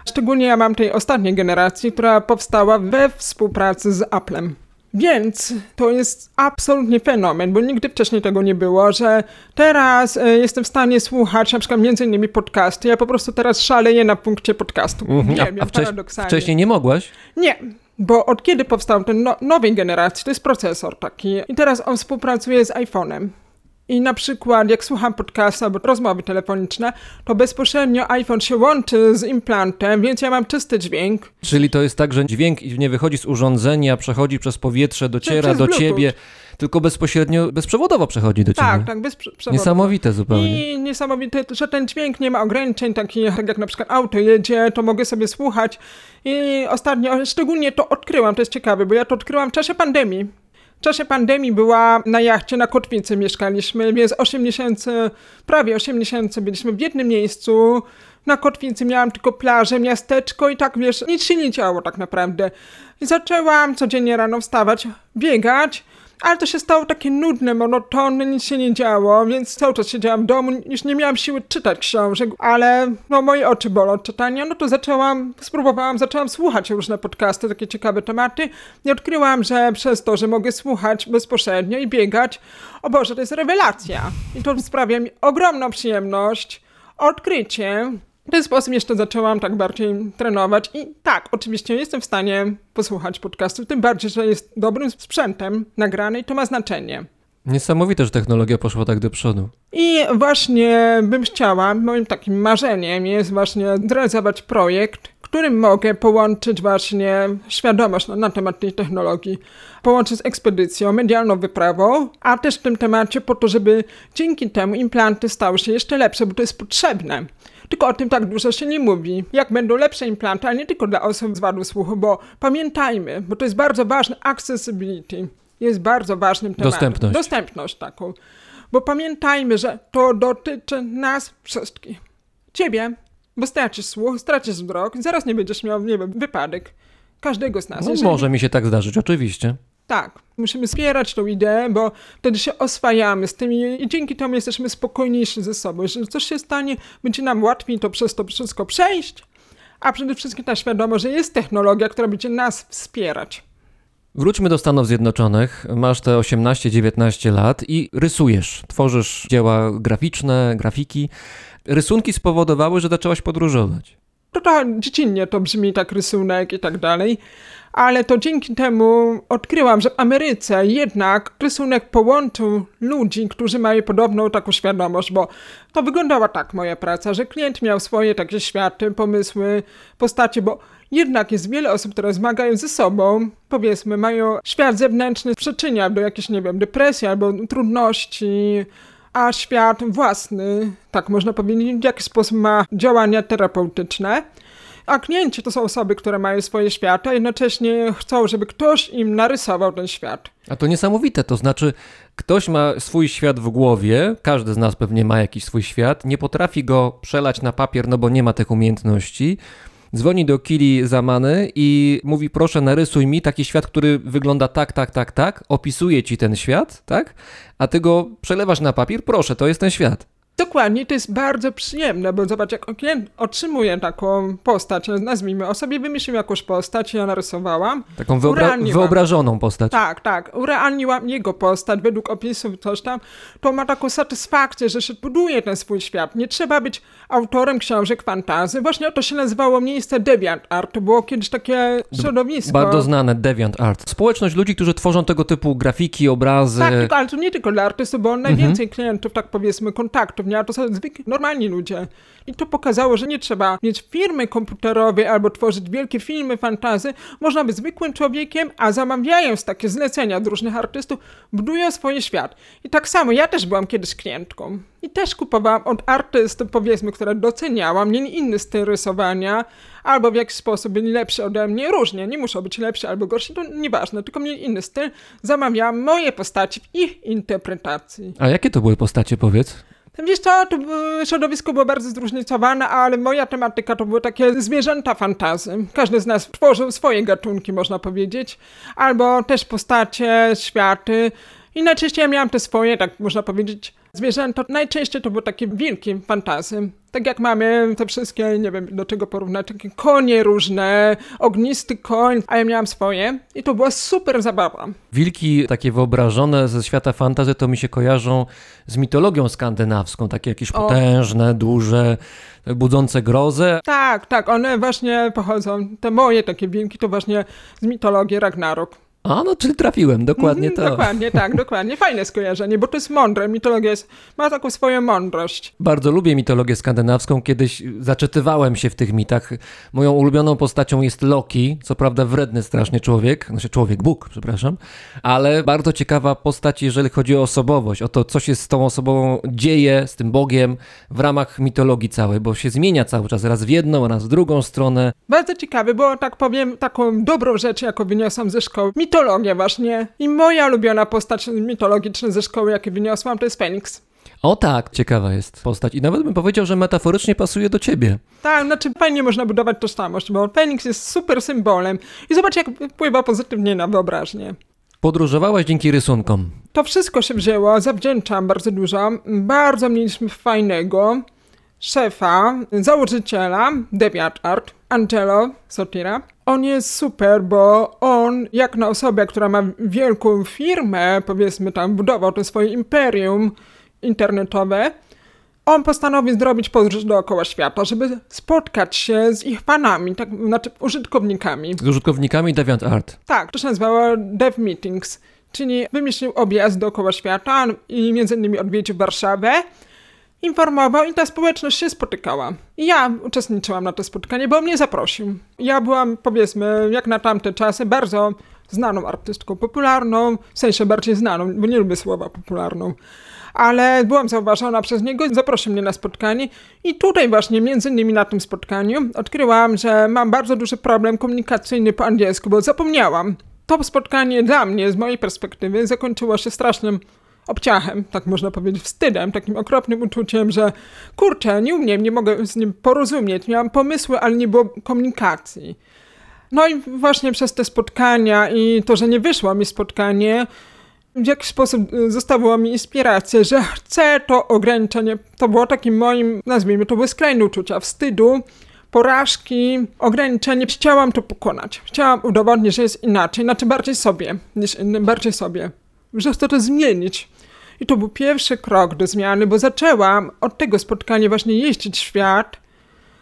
szczególnie ja mam tej ostatniej generacji, która powstała we współpracy z Applem. Więc to jest absolutnie fenomen, bo nigdy wcześniej tego nie było, że teraz e, jestem w stanie słuchać na przykład między innymi podcasty. Ja po prostu teraz szaleję na punkcie podcastu. Mhm. A, Uwielbiam, a wcześ, paradoksalnie. wcześniej nie mogłaś? Nie, bo od kiedy powstał ten no, nowej generacji, to jest procesor taki i teraz on współpracuje z iPhone'em. I na przykład jak słucham podcastu albo rozmowy telefoniczne, to bezpośrednio iPhone się łączy z implantem, więc ja mam czysty dźwięk. Czyli to jest tak, że dźwięk nie wychodzi z urządzenia, przechodzi przez powietrze, dociera przez do Bluetooth. ciebie, tylko bezpośrednio, bezprzewodowo przechodzi do ciebie. Tak, tak, bez prze- przewodu. Niesamowite zupełnie. I niesamowite, że ten dźwięk nie ma ograniczeń, takich tak jak na przykład auto jedzie, to mogę sobie słuchać. I ostatnio, szczególnie to odkryłam, to jest ciekawe, bo ja to odkryłam w czasie pandemii. W czasie pandemii była na jachcie na Kotwicy mieszkaliśmy, więc 8 miesięcy, prawie 8 miesięcy byliśmy w jednym miejscu. Na Kotwicy miałam tylko plażę, miasteczko i tak wiesz, nic się nie działo tak naprawdę. I zaczęłam codziennie rano wstawać, biegać, ale to się stało takie nudne, monotonne, nic się nie działo, więc cały czas siedziałam w domu, już nie miałam siły czytać książek, ale no moje oczy bolą od czytania, no to zaczęłam, spróbowałam, zaczęłam słuchać różne podcasty, takie ciekawe tematy i odkryłam, że przez to, że mogę słuchać bezpośrednio i biegać, o Boże, to jest rewelacja i to sprawia mi ogromną przyjemność, odkrycie. W ten sposób jeszcze zaczęłam tak bardziej trenować i tak, oczywiście jestem w stanie posłuchać podcastu, tym bardziej, że jest dobrym sprzętem nagrany i to ma znaczenie. Niesamowite, że technologia poszła tak do przodu. I właśnie bym chciała, moim takim marzeniem jest właśnie zrealizować projekt, którym mogę połączyć właśnie świadomość na, na temat tej technologii, połączyć z ekspedycją, medialną wyprawą, a też w tym temacie po to, żeby dzięki temu implanty stały się jeszcze lepsze, bo to jest potrzebne. Tylko o tym tak dużo się nie mówi. Jak będą lepsze implanty, ale nie tylko dla osób z wadą słuchu, bo pamiętajmy, bo to jest bardzo ważne, accessibility jest bardzo ważnym tematem. Dostępność. Dostępność taką. Bo pamiętajmy, że to dotyczy nas wszystkich. Ciebie, bo stracisz słuch, stracisz wzrok, zaraz nie będziesz miał, nie wiem, wypadek. Każdego z nas. No, Jeżeli- może mi się tak zdarzyć, oczywiście. Tak, musimy wspierać tą ideę, bo wtedy się oswajamy z tymi i dzięki temu jesteśmy spokojniejsi ze sobą. Jeżeli coś się stanie, będzie nam łatwiej to przez to wszystko przejść, a przede wszystkim ta świadomość, że jest technologia, która będzie nas wspierać. Wróćmy do Stanów Zjednoczonych. Masz te 18-19 lat i rysujesz, tworzysz dzieła graficzne, grafiki. Rysunki spowodowały, że zaczęłaś podróżować. To trochę dziecinnie to brzmi, tak rysunek i tak dalej, ale to dzięki temu odkryłam, że w Ameryce jednak rysunek połączył ludzi, którzy mają podobną taką świadomość, bo to wyglądała tak moja praca, że klient miał swoje takie światy, pomysły, postacie, bo jednak jest wiele osób, które zmagają ze sobą, powiedzmy, mają świat zewnętrzny, przyczynia do jakiejś, nie wiem, depresji albo trudności, a świat własny, tak można powiedzieć, w jaki sposób ma działania terapeutyczne. A klienci to są osoby, które mają swoje światy, a jednocześnie chcą, żeby ktoś im narysował ten świat. A to niesamowite, to znaczy ktoś ma swój świat w głowie, każdy z nas pewnie ma jakiś swój świat, nie potrafi go przelać na papier, no bo nie ma tych umiejętności. Dzwoni do Kili Zamany i mówi: Proszę, narysuj mi taki świat, który wygląda tak, tak, tak, tak. Opisuje ci ten świat, tak? A ty go przelewasz na papier. Proszę, to jest ten świat. Dokładnie, to jest bardzo przyjemne, bo zobacz, jak klient otrzymuje taką postać, nazwijmy, o sobie wymyślił jakąś postać, ja narysowałam. Taką wyobra- wyobrażoną postać. Tak, tak, urealniłam jego postać według opisów, coś tam, to ma taką satysfakcję, że się buduje ten swój świat. Nie trzeba być autorem książek fantazy. Właśnie to się nazywało miejsce Deviant Art, to było kiedyś takie środowisko. Bardzo znane DeviantArt. Społeczność ludzi, którzy tworzą tego typu grafiki, obrazy. Tak, ale to nie tylko dla artystów, bo najwięcej klientów, tak powiedzmy, kontaktów miała, to są zwykli, normalni ludzie. I to pokazało, że nie trzeba mieć firmy komputerowej albo tworzyć wielkie filmy fantazy. Można być zwykłym człowiekiem, a zamawiając takie zlecenia od różnych artystów, budują swoje świat. I tak samo, ja też byłam kiedyś klientką. I też kupowałam od artystów, powiedzmy, które doceniałam, mieli inny styl rysowania, albo w jakiś sposób byli lepsi ode mnie, różnie, nie muszą być lepsi albo gorsi, to nieważne, tylko mieli inny styl. Zamawiałam moje postaci w ich interpretacji. A jakie to były postacie, powiedz? Wiesz co, to środowisko było bardzo zróżnicowane, ale moja tematyka to były takie zwierzęta fantazy. Każdy z nas tworzył swoje gatunki, można powiedzieć, albo też postacie, światy. I najczęściej ja miałam te swoje, tak można powiedzieć, zwierzęta. Najczęściej to były takie wilki fantazy. Tak jak mamy te wszystkie, nie wiem do czego porównać, takie konie różne, ognisty koń, a ja miałam swoje i to była super zabawa. Wilki takie wyobrażone ze świata fantazy to mi się kojarzą z mitologią skandynawską, takie jakieś O. potężne, duże, budzące grozę. Tak, tak, one właśnie pochodzą, te moje takie wilki to właśnie z mitologii Ragnarok. A, no czyli trafiłem, dokładnie Mhm, to. Dokładnie, tak, dokładnie. Fajne skojarzenie, bo to jest mądre. Mitologia jest, ma taką swoją mądrość. Bardzo lubię mitologię skandynawską. Kiedyś zaczytywałem się w tych mitach. Moją ulubioną postacią jest Loki, co prawda wredny strasznie człowiek, znaczy człowiek, Bóg, przepraszam, ale bardzo ciekawa postać, jeżeli chodzi o osobowość, o to, co się z tą osobą dzieje, z tym Bogiem w ramach mitologii całej, bo się zmienia cały czas, raz w jedną, raz w drugą stronę. Bardzo ciekawe, bo tak powiem, taką dobrą rzecz, jaką wyniosłam ze szkoły. Mitologia właśnie. I moja ulubiona postać mitologiczna ze szkoły, jaką wyniosłam, to jest Feniks. O tak, ciekawa jest postać i nawet bym powiedział, że metaforycznie pasuje do ciebie. Tak, znaczy fajnie można budować tożsamość, bo Feniks jest super symbolem. I zobacz, jak wpływa pozytywnie na wyobraźnię. Podróżowałaś dzięki rysunkom. To wszystko się wzięło, zawdzięczam bardzo dużo. Bardzo mieliśmy fajnego szefa, założyciela Deviant Art, Angelo Sotira. On jest super, bo on, jak na osobę, która ma wielką firmę, powiedzmy tam, budował to swoje imperium internetowe, on postanowił zrobić podróż dookoła świata, żeby spotkać się z ich fanami, tak, znaczy użytkownikami. Z użytkownikami DeviantArt. Tak, to się nazywało Dev Meetings, czyli wymyślił objazd dookoła świata i między innymi odwiedził Warszawę, informował i ta społeczność się spotykała. Ja uczestniczyłam na to spotkanie, bo mnie zaprosił. Ja byłam, powiedzmy, jak na tamte czasy, bardzo znaną artystką popularną, w sensie bardziej znaną, bo nie lubię słowa popularną. Ale byłam zauważona przez niego, zaprosił mnie na spotkanie i tutaj właśnie, między innymi na tym spotkaniu, odkryłam, że mam bardzo duży problem komunikacyjny po angielsku, bo zapomniałam. To spotkanie dla mnie, z mojej perspektywy, zakończyło się strasznym obciachem, tak można powiedzieć, wstydem, takim okropnym uczuciem, że kurczę, nie umiem, nie mogę z nim porozumieć, miałam pomysły, ale nie było komunikacji. No i właśnie przez te spotkania i to, że nie wyszło mi spotkanie, w jakiś sposób y, zostawiło mi inspirację, że chcę to ograniczenie. To było takim moim, nazwijmy to, były skrajne uczucia wstydu, porażki, ograniczenie. Chciałam to pokonać. Chciałam udowodnić, że jest inaczej, znaczy bardziej sobie niż innym, bardziej sobie. Że chcę to zmienić. I to był pierwszy krok do zmiany, bo zaczęłam od tego spotkania właśnie jeździć świat.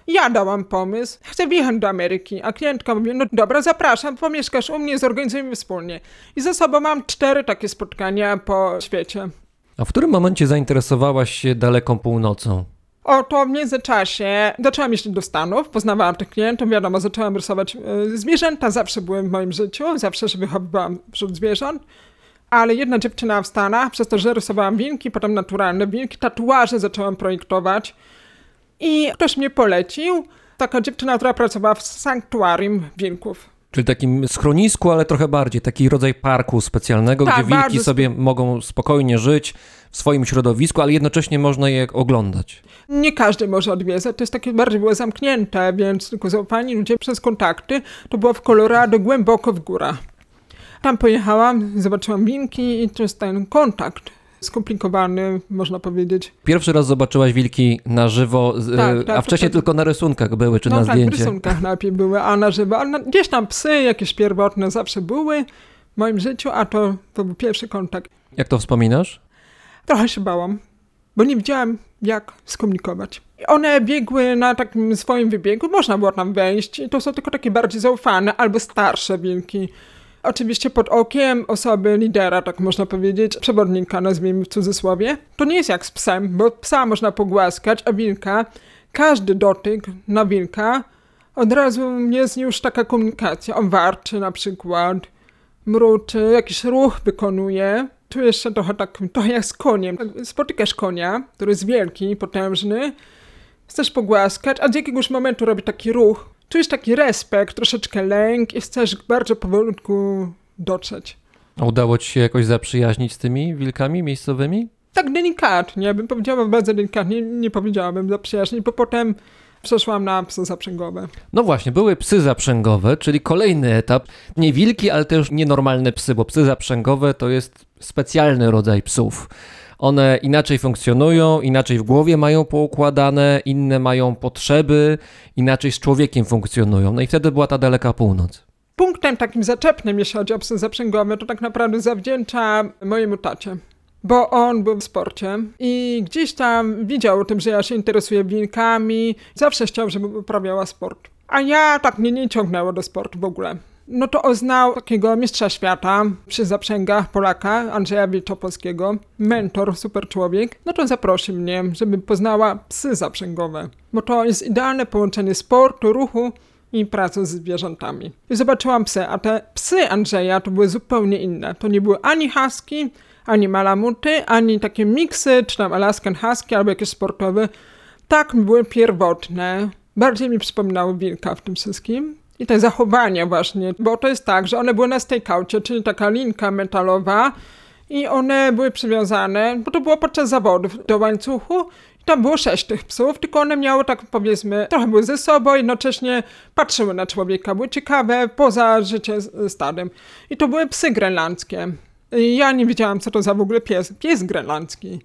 Ja dałam pomysł, chcę wjechać do Ameryki, a klientka mówi, no dobra, zapraszam, pomieszkasz u mnie, zorganizujemy wspólnie. I ze sobą mam cztery takie spotkania po świecie. A w którym momencie zainteresowałaś się daleką północą? Oto w międzyczasie zaczęłam jeździć do Stanów, poznawałam tych klientów, wiadomo, zaczęłam rysować y, zwierzęta, zawsze były w moim życiu, zawsze się wychowywałam wśród zwierząt. Ale jedna dziewczyna w Stanach, przez to, że rysowałam wilki, potem naturalne wilki, tatuaże zaczęłam projektować. I ktoś mnie polecił, taka dziewczyna, która pracowała w sanktuarium wilków. Czyli takim schronisku, ale trochę bardziej, taki rodzaj parku specjalnego, Tak, gdzie wilki bardzo sobie mogą spokojnie żyć w swoim środowisku, ale jednocześnie można je oglądać. Nie każdy może odwiedzać, to jest takie bardziej było zamknięte, więc tylko zaufani ludzie przez kontakty. To było w Colorado, głęboko w górach. Tam pojechałam, zobaczyłam wilki i to jest ten kontakt skomplikowany, można powiedzieć. Pierwszy raz zobaczyłaś wilki na żywo, Tak, tak, a wcześniej tylko na rysunkach były, czy no na tak, w zdjęcie. rysunkach najpierw były, a na żywo. A na, gdzieś tam psy jakieś pierwotne zawsze były w moim życiu, a to, to był pierwszy kontakt. Jak to wspominasz? Trochę się bałam, bo nie wiedziałam, jak skomunikować. One biegły na takim swoim wybiegu, można było tam wejść i to są tylko takie bardziej zaufane albo starsze wilki. Oczywiście pod okiem osoby lidera, tak można powiedzieć, przewodnika, nazwijmy w cudzysłowie. To nie jest jak z psem, bo psa można pogłaskać, a wilka, każdy dotyk na wilka od razu jest już taka komunikacja. On warczy na przykład, mruczy, jakiś ruch wykonuje. Tu jeszcze trochę tak, trochę jak z koniem. Spotykasz konia, który jest wielki, potężny, chcesz pogłaskać, a z jakiegoś momentu robi taki ruch. Czujesz taki respekt, troszeczkę lęk i chcesz bardzo powolutku dotrzeć. A udało ci się jakoś zaprzyjaźnić z tymi wilkami miejscowymi? Tak delikatnie, bym powiedziała bardzo delikatnie, nie powiedziałabym zaprzyjaźnić, bo potem przeszłam na psy zaprzęgowe. No właśnie, były psy zaprzęgowe, czyli kolejny etap. Nie wilki, ale też nienormalne psy, bo psy zaprzęgowe to jest specjalny rodzaj psów. One inaczej funkcjonują, inaczej w głowie mają poukładane, inne mają potrzeby, inaczej z człowiekiem funkcjonują. No i wtedy była ta daleka północ. Punktem takim zaczepnym, jeśli chodzi o psy zaprzęgowe, to tak naprawdę zawdzięczam mojemu tacie. Bo on był w sporcie i gdzieś tam widział o tym, że ja się interesuję wilkami. Zawsze chciał, żebym uprawiała sport. A ja tak mnie nie ciągnęło do sportu w ogóle. No to oznał takiego mistrza świata przy zaprzęgach Polaka, Andrzeja Wilczopolskiego, mentor, super człowiek. No to zaprosił mnie, żebym poznała psy zaprzęgowe. Bo to jest idealne połączenie sportu, ruchu i pracy z zwierzętami. I zobaczyłam psy, a te psy Andrzeja to były zupełnie inne. To nie były ani husky, ani malamuty, ani takie miksy, czy tam Alaskan husky, albo jakieś sportowe. Tak były pierwotne. Bardziej mi przypominały wilka w tym wszystkim. I te zachowania właśnie, bo to jest tak, że one były na stakeoutie, czyli taka linka metalowa i one były przywiązane, bo to było podczas zawodów do łańcuchu tam było sześć tych psów, tylko one miały tak powiedzmy, trochę były ze sobą, jednocześnie patrzyły na człowieka, były ciekawe poza życiem z- stadem. I to były psy grenlandzkie. I Ja nie wiedziałam, co to za w ogóle pies, pies grenlandzki.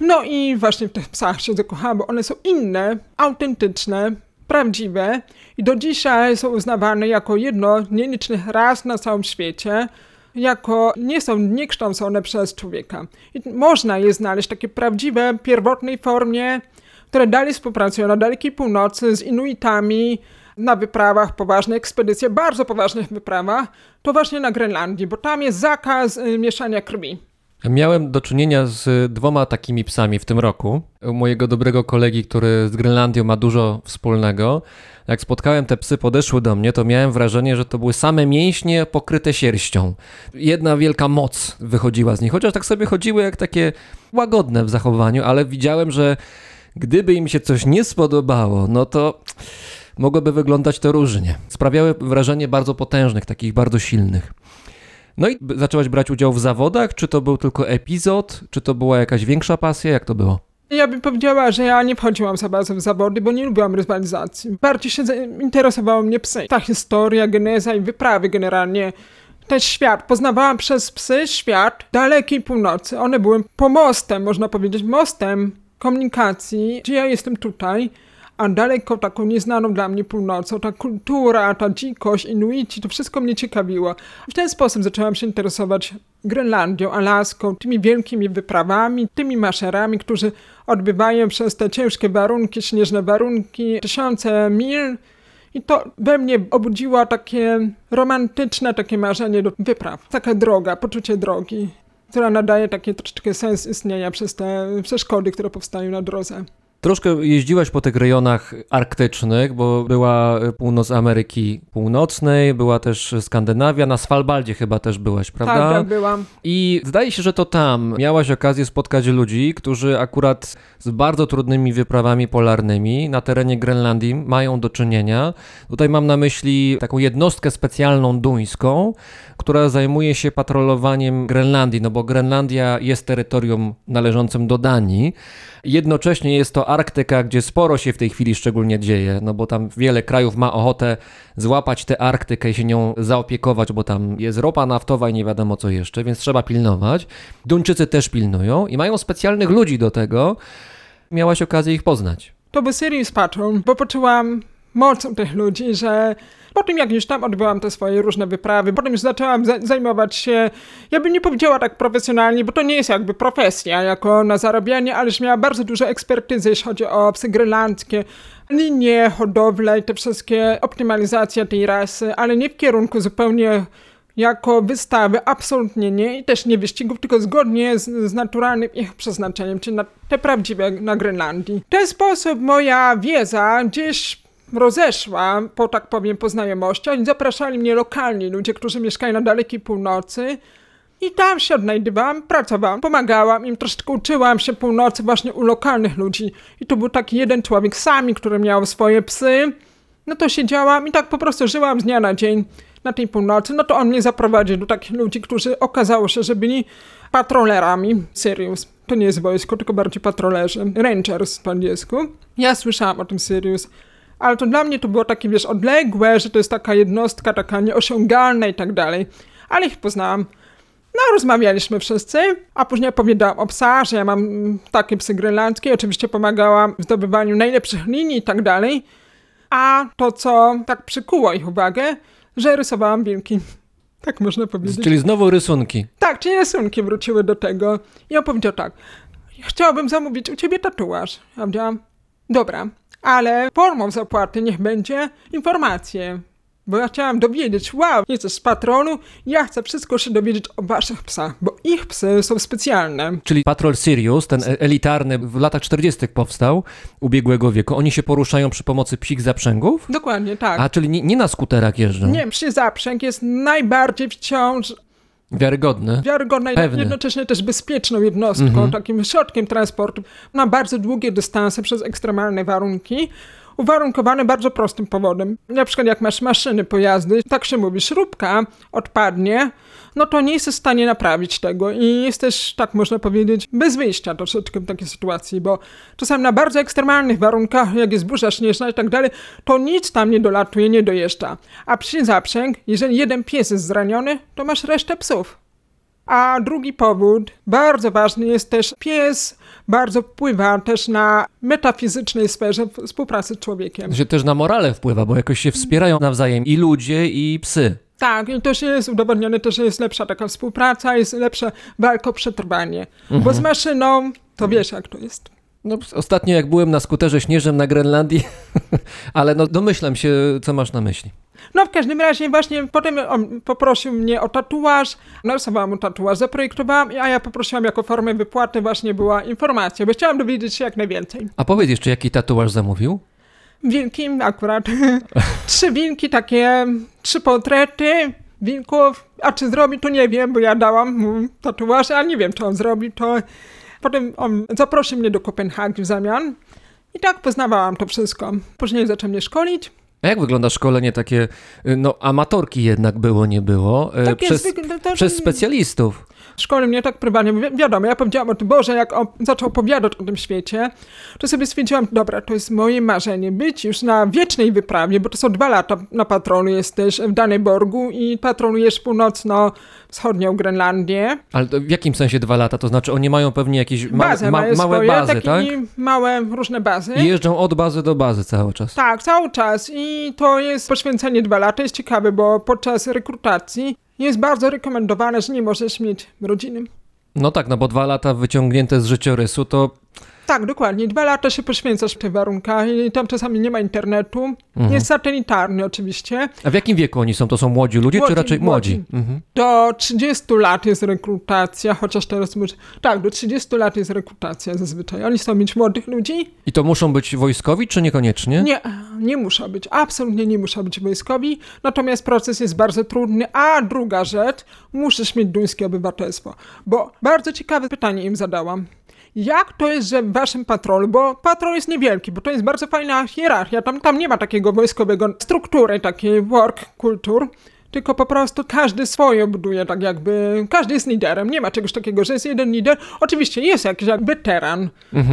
No i właśnie w tych psach się zakochałam, bo one są inne, autentyczne, prawdziwe i do dzisiaj są uznawane jako jedno z nielicznych ras na całym świecie, jako nie są niekształcone przez człowieka. I można je znaleźć takie prawdziwe, pierwotnej formie, które dalej współpracują na dalekiej północy z Inuitami, na wyprawach, poważnych ekspedycjach, bardzo poważnych wyprawach, to właśnie na Grenlandii, bo tam jest zakaz y, mieszania krwi. Miałem do czynienia z dwoma takimi psami w tym roku. U mojego dobrego kolegi, który z Grenlandią ma dużo wspólnego. Jak spotkałem te psy, podeszły do mnie, to miałem wrażenie, że to były same mięśnie pokryte sierścią. Jedna wielka moc wychodziła z nich, chociaż tak sobie chodziły jak takie łagodne w zachowaniu, ale widziałem, że gdyby im się coś nie spodobało, no to mogłoby wyglądać to różnie. Sprawiały wrażenie bardzo potężnych, takich bardzo silnych. No i zaczęłaś brać udział w zawodach? Czy to był tylko epizod? Czy to była jakaś większa pasja? Jak to było? Ja bym powiedziała, że ja nie wchodziłam za bardzo w zawody, bo nie lubiłam rywalizacji. Bardziej się interesowało mnie psy. Ta historia, geneza i wyprawy generalnie. Ten świat. Poznawałam przez psy świat dalekiej północy. One były pomostem, można powiedzieć, mostem komunikacji, gdzie ja jestem tutaj, a daleko taką nieznaną dla mnie północą, ta kultura, ta dzikość, Inuici, to wszystko mnie ciekawiło. W ten sposób zaczęłam się interesować Grenlandią, Alaską, tymi wielkimi wyprawami, tymi maszerami, którzy odbywają przez te ciężkie warunki, śnieżne warunki, tysiące mil. I to we mnie obudziło takie romantyczne takie marzenie do wypraw. Taka droga, poczucie drogi, która nadaje taki troszeczkę sens istnienia przez te przeszkody, które powstają na drodze. Troszkę jeździłaś po tych rejonach arktycznych, bo była północ Ameryki Północnej, była też Skandynawia, na Svalbaldzie chyba też byłaś, prawda? Tak, tak byłam. I zdaje się, że to tam miałaś okazję spotkać ludzi, którzy akurat z bardzo trudnymi wyprawami polarnymi na terenie Grenlandii mają do czynienia. Tutaj mam na myśli taką jednostkę specjalną duńską, która zajmuje się patrolowaniem Grenlandii, no bo Grenlandia jest terytorium należącym do Danii. Jednocześnie jest to Arktyka, gdzie sporo się w tej chwili szczególnie dzieje, no bo tam wiele krajów ma ochotę złapać tę Arktykę i się nią zaopiekować, bo tam jest ropa naftowa i nie wiadomo co jeszcze, więc trzeba pilnować. Duńczycy też pilnują i mają specjalnych ludzi do tego. Miałaś okazję ich poznać. To był Sirius Patrol, bo poczułam mocą tych ludzi, że po tym jak już tam odbyłam te swoje różne wyprawy, potem już zaczęłam za- zajmować się, ja bym nie powiedziała tak profesjonalnie, bo to nie jest jakby profesja jako na zarabianie, ale już miała bardzo dużo ekspertyzy, jeśli chodzi o psy grenlandzkie, linie, hodowlę i te wszystkie optymalizacje tej rasy, ale nie w kierunku zupełnie jako wystawy, absolutnie nie i też nie wyścigów, tylko zgodnie z, z naturalnym ich przeznaczeniem, czyli na te prawdziwe na Grenlandii. W ten sposób moja wiedza gdzieś rozeszła, po tak powiem, po znajomościach zapraszali mnie lokalni ludzie, którzy mieszkają na dalekiej północy. I tam się odnajdywałam, pracowałam, pomagałam im, troszeczkę uczyłam się północy właśnie u lokalnych ludzi. I tu był taki jeden człowiek sami, który miał swoje psy, no to siedziałam i tak po prostu żyłam z dnia na dzień na tej północy, no to on mnie zaprowadził do takich ludzi, którzy okazało się, że byli patrolerami, Sirius. To nie jest wojsko, tylko bardziej patrolerzy, rangers po angielsku. Ja słyszałam o tym Sirius, ale to dla mnie to było takie, wiesz, odległe, że to jest taka jednostka, taka nieosiągalna i tak dalej. Ale ich poznałam. No, rozmawialiśmy wszyscy, a później opowiadałam o psach, że ja mam takie psy grenlandzkie. Oczywiście pomagałam w zdobywaniu najlepszych linii i tak dalej. A to, co tak przykuło ich uwagę, że rysowałam wilki. Tak można powiedzieć. Czyli znowu rysunki. Tak, czyli rysunki wróciły do tego. I on powiedział tak, chciałbym zamówić u ciebie tatuaż. Ja powiedziałam, dobra, ale formą zapłaty niech będzie informacje. Bo ja chciałam dowiedzieć, wow, jesteś z patronu, ja chcę wszystko się dowiedzieć o waszych psach, bo ich psy są specjalne. Czyli Patrol Sirius, ten elitarny, w latach 40. powstał, ubiegłego wieku. Oni się poruszają przy pomocy psich zaprzęgów? Dokładnie, tak. A, czyli nie, nie na skuterach jeżdżą? Nie, przy zaprzęg jest najbardziej wciąż Wiarygodny. wiarygodna i Pewny. jednocześnie też bezpieczną jednostką, Mhm. takim środkiem transportu na bardzo długie dystanse przez ekstremalne warunki, uwarunkowane bardzo prostym powodem. Na przykład jak masz maszyny, pojazdy, tak się mówi, śrubka odpadnie, no to nie jesteś w stanie naprawić tego i jesteś, tak można powiedzieć, bez wyjścia troszeczkę w takiej sytuacji, bo czasami na bardzo ekstremalnych warunkach, jak jest burza śnieżna i tak dalej, to nic tam nie dolatuje, nie dojeżdża. A przy zaprzęg, jeżeli jeden pies jest zraniony, to masz resztę psów. A drugi powód, bardzo ważny jest też pies, bardzo wpływa też na metafizycznej sferze współpracy z człowiekiem. Że też na morale wpływa, bo jakoś się wspierają nawzajem i ludzie, i psy. Tak, i to się jest udowodnione, też że jest lepsza taka współpraca, jest lepsza walka o przetrwanie. Bo z maszyną, to wiesz jak to jest. No, ostatnio jak byłem na skuterze śnieżnym na Grenlandii, ale no domyślam się, co masz na myśli. No w każdym razie właśnie potem on poprosił mnie o tatuaż, narysowałam mu tatuaż, zaprojektowałam, a ja poprosiłam jako formę wypłaty właśnie była informacja, bo chciałam dowiedzieć się jak najwięcej. A powiedz jeszcze, jaki tatuaż zamówił? Wilki akurat. trzy wilki, takie trzy portrety wilków. A czy zrobi, to nie wiem, bo ja dałam mu tatuaż, ale nie wiem, czy on zrobi to. Potem on zaprosił mnie do Kopenhagi w zamian. I tak poznawałam to wszystko. Później zaczął mnie szkolić. A jak wygląda szkolenie takie, y, no amatorki jednak było, nie było, y, Tak przez, jest, wyg- to- przez specjalistów? W szkole mnie tak prywatnie, wi- wiadomo, ja powiedziałam o tym, Boże, jak on zaczął opowiadać o tym świecie, to sobie stwierdziłam, dobra, to jest moje marzenie, być już na wiecznej wyprawie, bo to są dwa lata na patrolu jesteś w Daneborgu i patrolujesz północno-wschodnią Grenlandię. Ale w jakim sensie dwa lata? To znaczy oni mają pewnie jakieś małe, Bazę ma, mają małe swoje, bazy, tak? małe różne bazy. I jeżdżą od bazy do bazy cały czas. Tak, cały czas i to jest poświęcenie dwa lata, jest ciekawe, bo podczas rekrutacji jest bardzo rekomendowane, że nie możesz mieć rodziny. No tak, no bo dwa lata wyciągnięte z życiorysu to Tak, dokładnie. Dwa lata się poświęcasz w tych warunkach i tam czasami nie ma internetu. Jest satelitarny oczywiście. A w jakim wieku oni są? To są młodzi ludzie, Młodzi, czy raczej młodzi? młodzi. Mhm. Do 30 lat jest rekrutacja, chociaż teraz może... Tak, do 30 lat jest rekrutacja zazwyczaj. Oni chcą mieć młodych ludzi. I to muszą być wojskowi, czy niekoniecznie? Nie, nie muszą być, absolutnie nie muszą być wojskowi, natomiast proces jest bardzo trudny, a druga rzecz, musisz mieć duńskie obywatelstwo, bo bardzo ciekawe pytanie im zadałam. Jak to jest, że w waszym patrolu, bo patrol jest niewielki, bo to jest bardzo fajna hierarchia, tam, tam nie ma takiego wojskowego struktury, takiej work culture, tylko po prostu każdy swoje buduje, tak jakby, każdy jest liderem, nie ma czegoś takiego, że jest jeden lider, oczywiście jest jakiś jak weteran,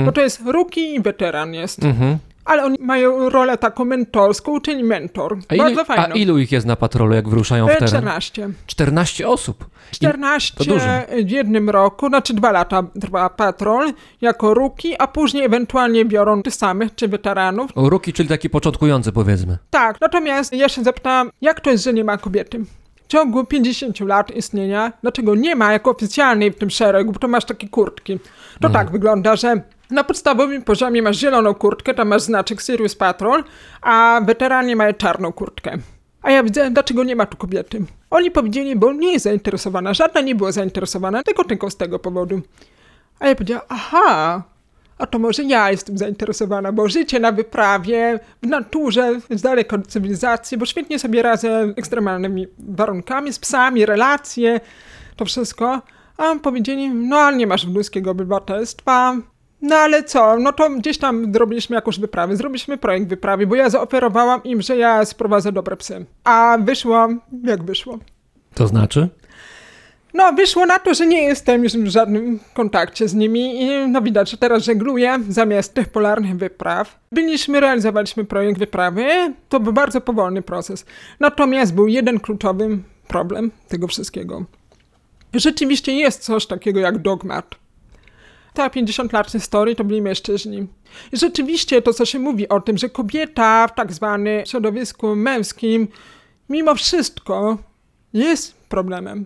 bo to jest rookie i weteran jest. Mhm. Ale oni mają rolę taką mentorską, czyli mentor. A, ilu, Bardzo a fajną. ilu ich jest na patrolu, jak wyruszają w teren? 14. 14 osób. I- 14 to dużo. w jednym roku, znaczy dwa lata trwa patrol jako ruki, a później ewentualnie biorą tych samych, czy weteranów. Ruki, czyli taki początkujący powiedzmy. Tak, natomiast ja się zapytałam, jak to jest, że nie ma kobiety? W ciągu 50 lat istnienia, dlaczego nie ma jako oficjalnej w tym szeregu, bo to masz takie kurtki. To tak wygląda, że na podstawowym poziomie masz zieloną kurtkę, tam masz znaczek Sirius Patrol, a weteranie mają czarną kurtkę. A ja widzę, dlaczego nie ma tu kobiety. Oni powiedzieli, bo nie jest zainteresowana, żadna nie była zainteresowana, tylko tylko z tego powodu. A ja powiedziałam, aha, a to może ja jestem zainteresowana, bo życie na wyprawie, w naturze, z daleka od cywilizacji, bo świetnie sobie radzę ekstremalnymi warunkami, z psami, relacje, to wszystko. A powiedzieli, no ale nie masz wnuskiego obywatelstwa. No ale co, no to gdzieś tam zrobiliśmy jakąś wyprawę, zrobiliśmy projekt wyprawy, bo ja zaoferowałam im, że ja sprowadzę dobre psy. A wyszło, jak wyszło. To znaczy? No, wyszło na to, że nie jestem już w żadnym kontakcie z nimi i no widać, że teraz żegluję zamiast tych polarnych wypraw. Byliśmy, realizowaliśmy projekt wyprawy, to był bardzo powolny proces. Natomiast był jeden kluczowy problem tego wszystkiego. Rzeczywiście jest coś takiego jak dogmat. Ta 50 lat historii to byli mężczyźni. I rzeczywiście to, co się mówi o tym, że kobieta w tak zwanym środowisku męskim mimo wszystko jest problemem.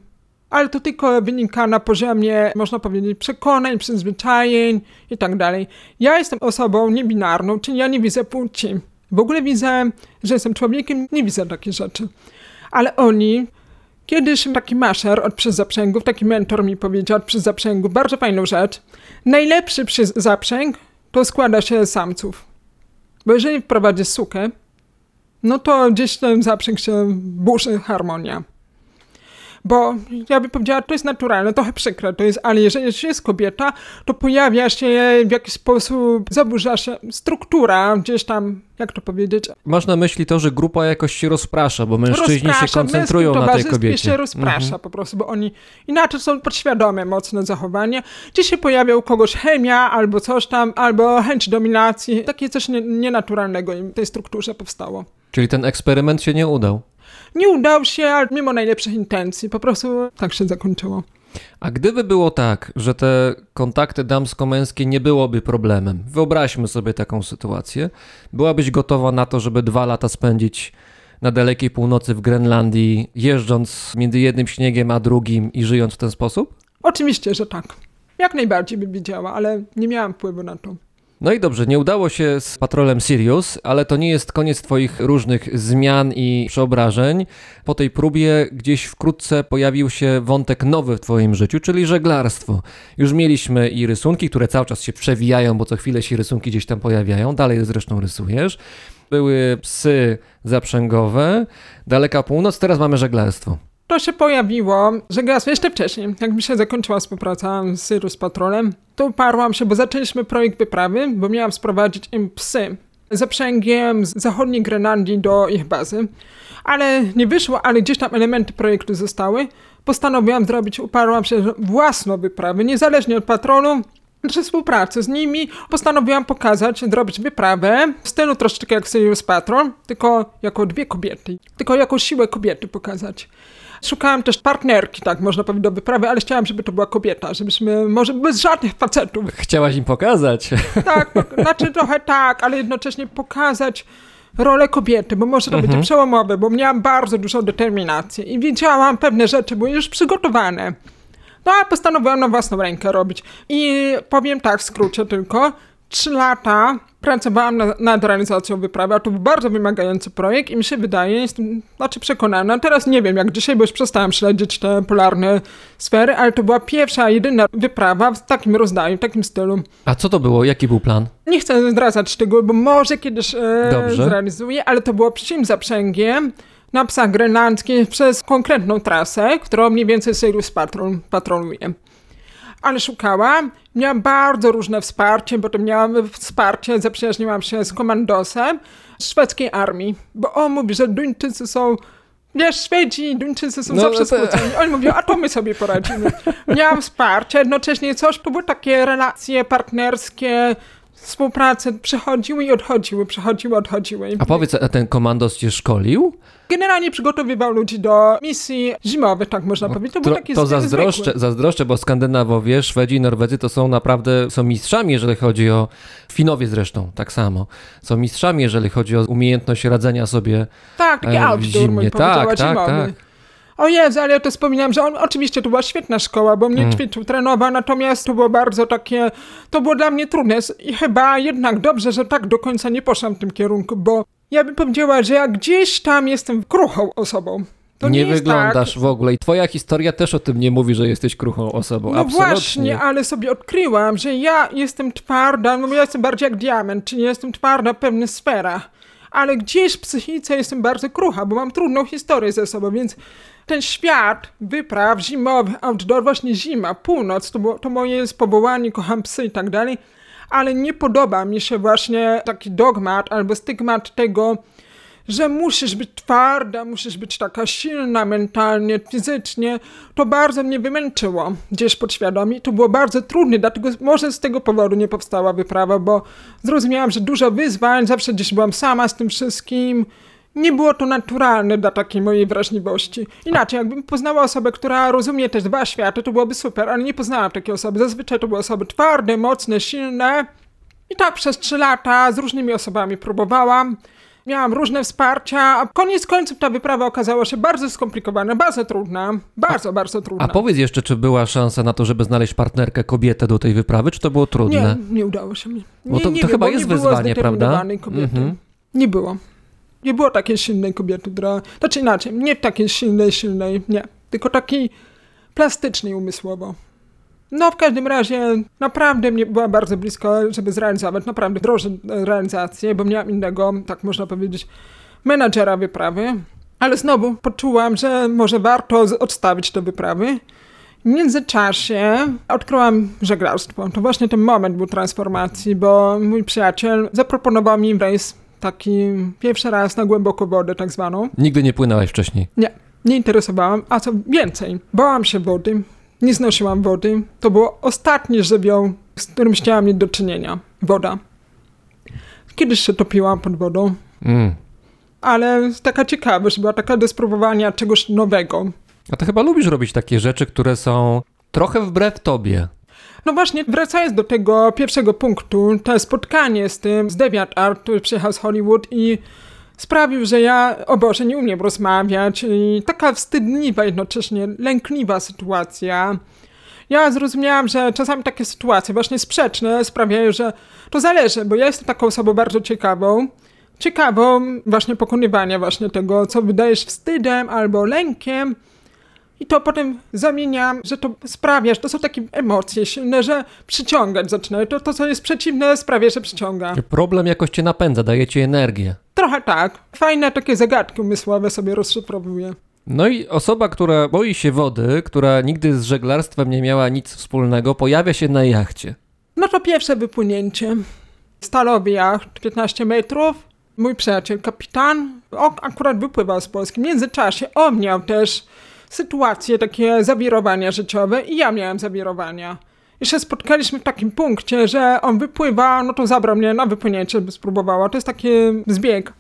Ale to tylko wynika na poziomie, można powiedzieć, przekonań, przyzwyczajeń i tak dalej. Ja jestem osobą niebinarną, czyli ja nie widzę płci. W ogóle widzę, że jestem człowiekiem, nie widzę takich rzeczy. Ale oni, kiedyś taki maszer od przy taki mentor mi powiedział od przy bardzo fajną rzecz. Najlepszy przy to składa się z samców. Bo jeżeli wprowadzisz sukę, no to gdzieś ten zaprzęg się burzy harmonia. Bo ja bym powiedziała, to jest naturalne, trochę przykre to jest, ale jeżeli jest kobieta, to pojawia się w jakiś sposób, zaburza się struktura gdzieś tam, jak to powiedzieć, Masz na myśli to, że grupa jakoś się rozprasza, bo mężczyźni się rozprasza, w koncentrują na tej kobiecie. się rozprasza Mhm. po prostu, bo oni inaczej są podświadome mocne zachowanie. Gdzie się pojawia u kogoś chemia albo coś tam, albo chęć dominacji. Takie coś nie, nienaturalnego im w tej strukturze powstało. Czyli ten eksperyment się nie udał. Nie udał się, ale mimo najlepszych intencji. Po prostu tak się zakończyło. A gdyby było tak, że te kontakty damsko-męskie nie byłoby problemem, wyobraźmy sobie taką sytuację, byłabyś gotowa na to, żeby dwa lata spędzić na dalekiej północy w Grenlandii, jeżdżąc między jednym śniegiem a drugim i żyjąc w ten sposób? Oczywiście, że tak. Jak najbardziej bym widziała, ale nie miałam wpływu na to. No i dobrze, nie udało się z patrolem Sirius, ale to nie jest koniec Twoich różnych zmian i przeobrażeń. Po tej próbie gdzieś wkrótce pojawił się wątek nowy w Twoim życiu, czyli żeglarstwo. Już mieliśmy i rysunki, które cały czas się przewijają, bo co chwilę się rysunki gdzieś tam pojawiają, dalej zresztą rysujesz. Były psy zaprzęgowe, daleka północ, teraz mamy żeglarstwo. To się pojawiło, że gas jeszcze wcześniej, jak mi się zakończyła współpraca z Sirius Patrolem, to uparłam się, bo zaczęliśmy projekt wyprawy, bo miałam sprowadzić im psy. zaprzęgiem z zachodniej Grenlandii do ich bazy. Ale nie wyszło, ale gdzieś tam elementy projektu zostały. Postanowiłam zrobić, uparłam się własną wyprawę, niezależnie od patronu. Przy współpracy z nimi postanowiłam pokazać, zrobić wyprawę w stylu troszeczkę jak Sirius Patrol, tylko jako dwie kobiety, tylko jako siłę kobiety pokazać. Szukałam też partnerki, tak można powiedzieć, do wyprawy, ale chciałam, żeby to była kobieta, żebyśmy, może bez żadnych facetów, Chciałaś im pokazać. tak, znaczy trochę tak, ale jednocześnie pokazać rolę kobiety, bo może to będzie przełomowe, bo miałam bardzo dużą determinację i wiedziałam, pewne rzeczy były już przygotowane. No a postanowiłam na własną rękę robić. I powiem tak w skrócie tylko, trzy lata pracowałam na, nad realizacją wyprawy, a to był bardzo wymagający projekt i mi się wydaje, jestem znaczy przekonana, teraz nie wiem jak dzisiaj, bo już przestałam śledzić te polarne sfery, ale to była pierwsza, jedyna wyprawa w takim rozdaniu, w takim stylu. A co to było? Jaki był plan? Nie chcę zdradzać szczegółów, bo może kiedyś e, Dobrze. zrealizuję, ale to było przyczym zaprzęgiem na psach grenlandzkich przez konkretną trasę, którą mniej więcej Sirius Patrol patroluje. Ale szukałam, miałam bardzo różne wsparcie, bo to miałam wsparcie, zaprzyjaźniłam się z komandosem szwedzkiej armii, bo on mówi, że Duńczycy są Wiesz, Szwedzi Duńczycy są No, zawsze to- skłóceni. Oni mówią, a to my sobie poradzimy. Miałam wsparcie, jednocześnie coś, to były takie relacje partnerskie, współprace przychodziły i odchodziły, przychodziły, odchodziły. A powiedz, a ten komandos cię szkolił? Generalnie przygotowywał ludzi do misji zimowych, tak można powiedzieć. To To, to zazdroszczę, zwykły. zazdroszczę, bo Skandynawowie, Szwedzi i Norwedzy to są naprawdę, są mistrzami, jeżeli chodzi o, Finowie zresztą, tak samo. Są mistrzami, jeżeli chodzi o umiejętność radzenia sobie Tak, taki e, outdoor, zimnie. Tak, tak, tak. O Jezu, ale ja to wspominam, że on, oczywiście to była świetna szkoła, bo mnie Mm. ćwiczył, trenował, natomiast to było bardzo takie, to było dla mnie trudne i chyba jednak dobrze, że tak do końca nie poszłam w tym kierunku, bo ja bym powiedziała, że ja gdzieś tam jestem kruchą osobą. To nie, nie wyglądasz tak. w ogóle i twoja historia też o tym nie mówi, że jesteś kruchą osobą. No Absolutnie. właśnie, ale sobie odkryłam, że ja jestem twarda, no ja jestem bardziej jak diament, czyli jestem twarda w pewnych sferach. Ale gdzieś w psychice jestem bardzo krucha, bo mam trudną historię ze sobą, więc ten świat wypraw zimowych, outdoor, właśnie zima, północ, to, było, to moje jest powołanie, kocham psy i tak dalej, ale nie podoba mi się właśnie taki dogmat albo stygmat tego, że musisz być twarda, musisz być taka silna mentalnie, fizycznie, to bardzo mnie wymęczyło gdzieś podświadomie. To było bardzo trudne, dlatego może z tego powodu nie powstała wyprawa, bo zrozumiałam, że dużo wyzwań, zawsze gdzieś byłam sama z tym wszystkim. Nie było to naturalne dla takiej mojej wrażliwości. Inaczej, jakbym poznała osobę, która rozumie te dwa światy, to byłoby super, ale nie poznałam takiej osoby. Zazwyczaj to były osoby twarde, mocne, silne. I tak przez trzy lata z różnymi osobami próbowałam. Miałam różne wsparcia, a koniec końców ta wyprawa okazała się bardzo skomplikowana, bardzo trudna, bardzo, bardzo trudna. A powiedz jeszcze, czy była szansa na to, żeby znaleźć partnerkę kobietę do tej wyprawy, czy to było trudne? Nie, nie udało się mi. Bo Nie, to- nie to wiem, chyba bo jest nie wyzwanie, prawda? kobiety. Mhm. Nie było. Nie było takiej silnej kobiety, która... Znaczy inaczej, nie takiej silnej, silnej, nie. Tylko takiej plastycznej umysłowo. No w każdym razie naprawdę mnie była bardzo blisko, żeby zrealizować naprawdę droższe realizacje, bo miałam innego, tak można powiedzieć, menadżera wyprawy. Ale znowu poczułam, że może warto odstawić te wyprawy. W międzyczasie odkryłam żeglarstwo. To właśnie ten moment był transformacji, bo mój przyjaciel zaproponował mi rejs taki pierwszy raz na głęboką wodę tak zwaną. Nigdy nie płynęłaś wcześniej. Nie, nie interesowałam, a co więcej, bałam się wody, nie znosiłam wody. To było ostatni żywioł, z którym chciałam mieć do czynienia. Woda. Kiedyś się topiłam pod wodą, Mm. ale taka ciekawość była, taka do spróbowania czegoś nowego. A ty chyba lubisz robić takie rzeczy, które są trochę wbrew tobie. No właśnie, wracając do tego pierwszego punktu, to spotkanie z tym, z Deviant Art, który przyjechał z Hollywood i sprawił, że ja, o Boże, nie umiem rozmawiać i taka wstydliwa jednocześnie, lękliwa sytuacja. Ja zrozumiałam, że czasami takie sytuacje właśnie sprzeczne sprawiają, że to zależy, bo ja jestem taką osobą bardzo ciekawą, ciekawą właśnie pokonywania właśnie tego, co wydajesz wstydem albo lękiem, i to potem zamieniam, że to sprawia, że to są takie emocje silne, że przyciągać zaczynają. To, to co jest przeciwne, sprawia, że przyciąga. Problem jakoś cię napędza, daje ci energię. Trochę tak. Fajne takie zagadki umysłowe sobie rozszyfrowuję. No i osoba, która boi się wody, która nigdy z żeglarstwem nie miała nic wspólnego, pojawia się na jachcie. No to pierwsze wypłynięcie. stalowy jacht 15 metrów. Mój przyjaciel, kapitan, on akurat wypływał z Polski. W międzyczasie on miał też sytuacje, takie zawirowania życiowe i ja miałem zawirowania. I się spotkaliśmy w takim punkcie, że on wypływa, no to zabrał mnie na wypłynięcie, by spróbowała. To jest taki zbieg.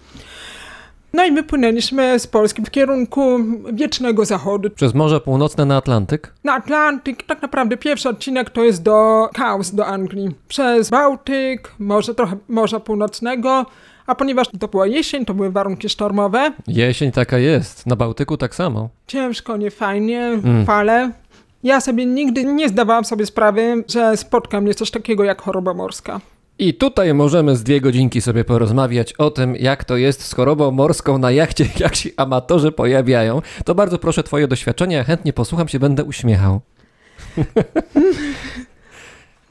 No i wypłynęliśmy z Polski w kierunku wiecznego zachodu. Przez Morze Północne na Atlantyk? Na Atlantyk, tak naprawdę pierwszy odcinek to jest do Kaus, do Anglii. Przez Bałtyk, może trochę Morza Północnego, a ponieważ to była jesień, to były warunki sztormowe, Jesień taka jest. Na Bałtyku tak samo. ciężko, niefajnie, fale. Ja sobie nigdy nie zdawałam sobie sprawy, że spotka mnie coś takiego jak choroba morska. I tutaj możemy z dwie godzinki sobie porozmawiać o tym, jak to jest z chorobą morską na jachcie, jak się amatorzy pojawiają. To bardzo proszę twoje doświadczenia, ja chętnie posłucham się, będę uśmiechał.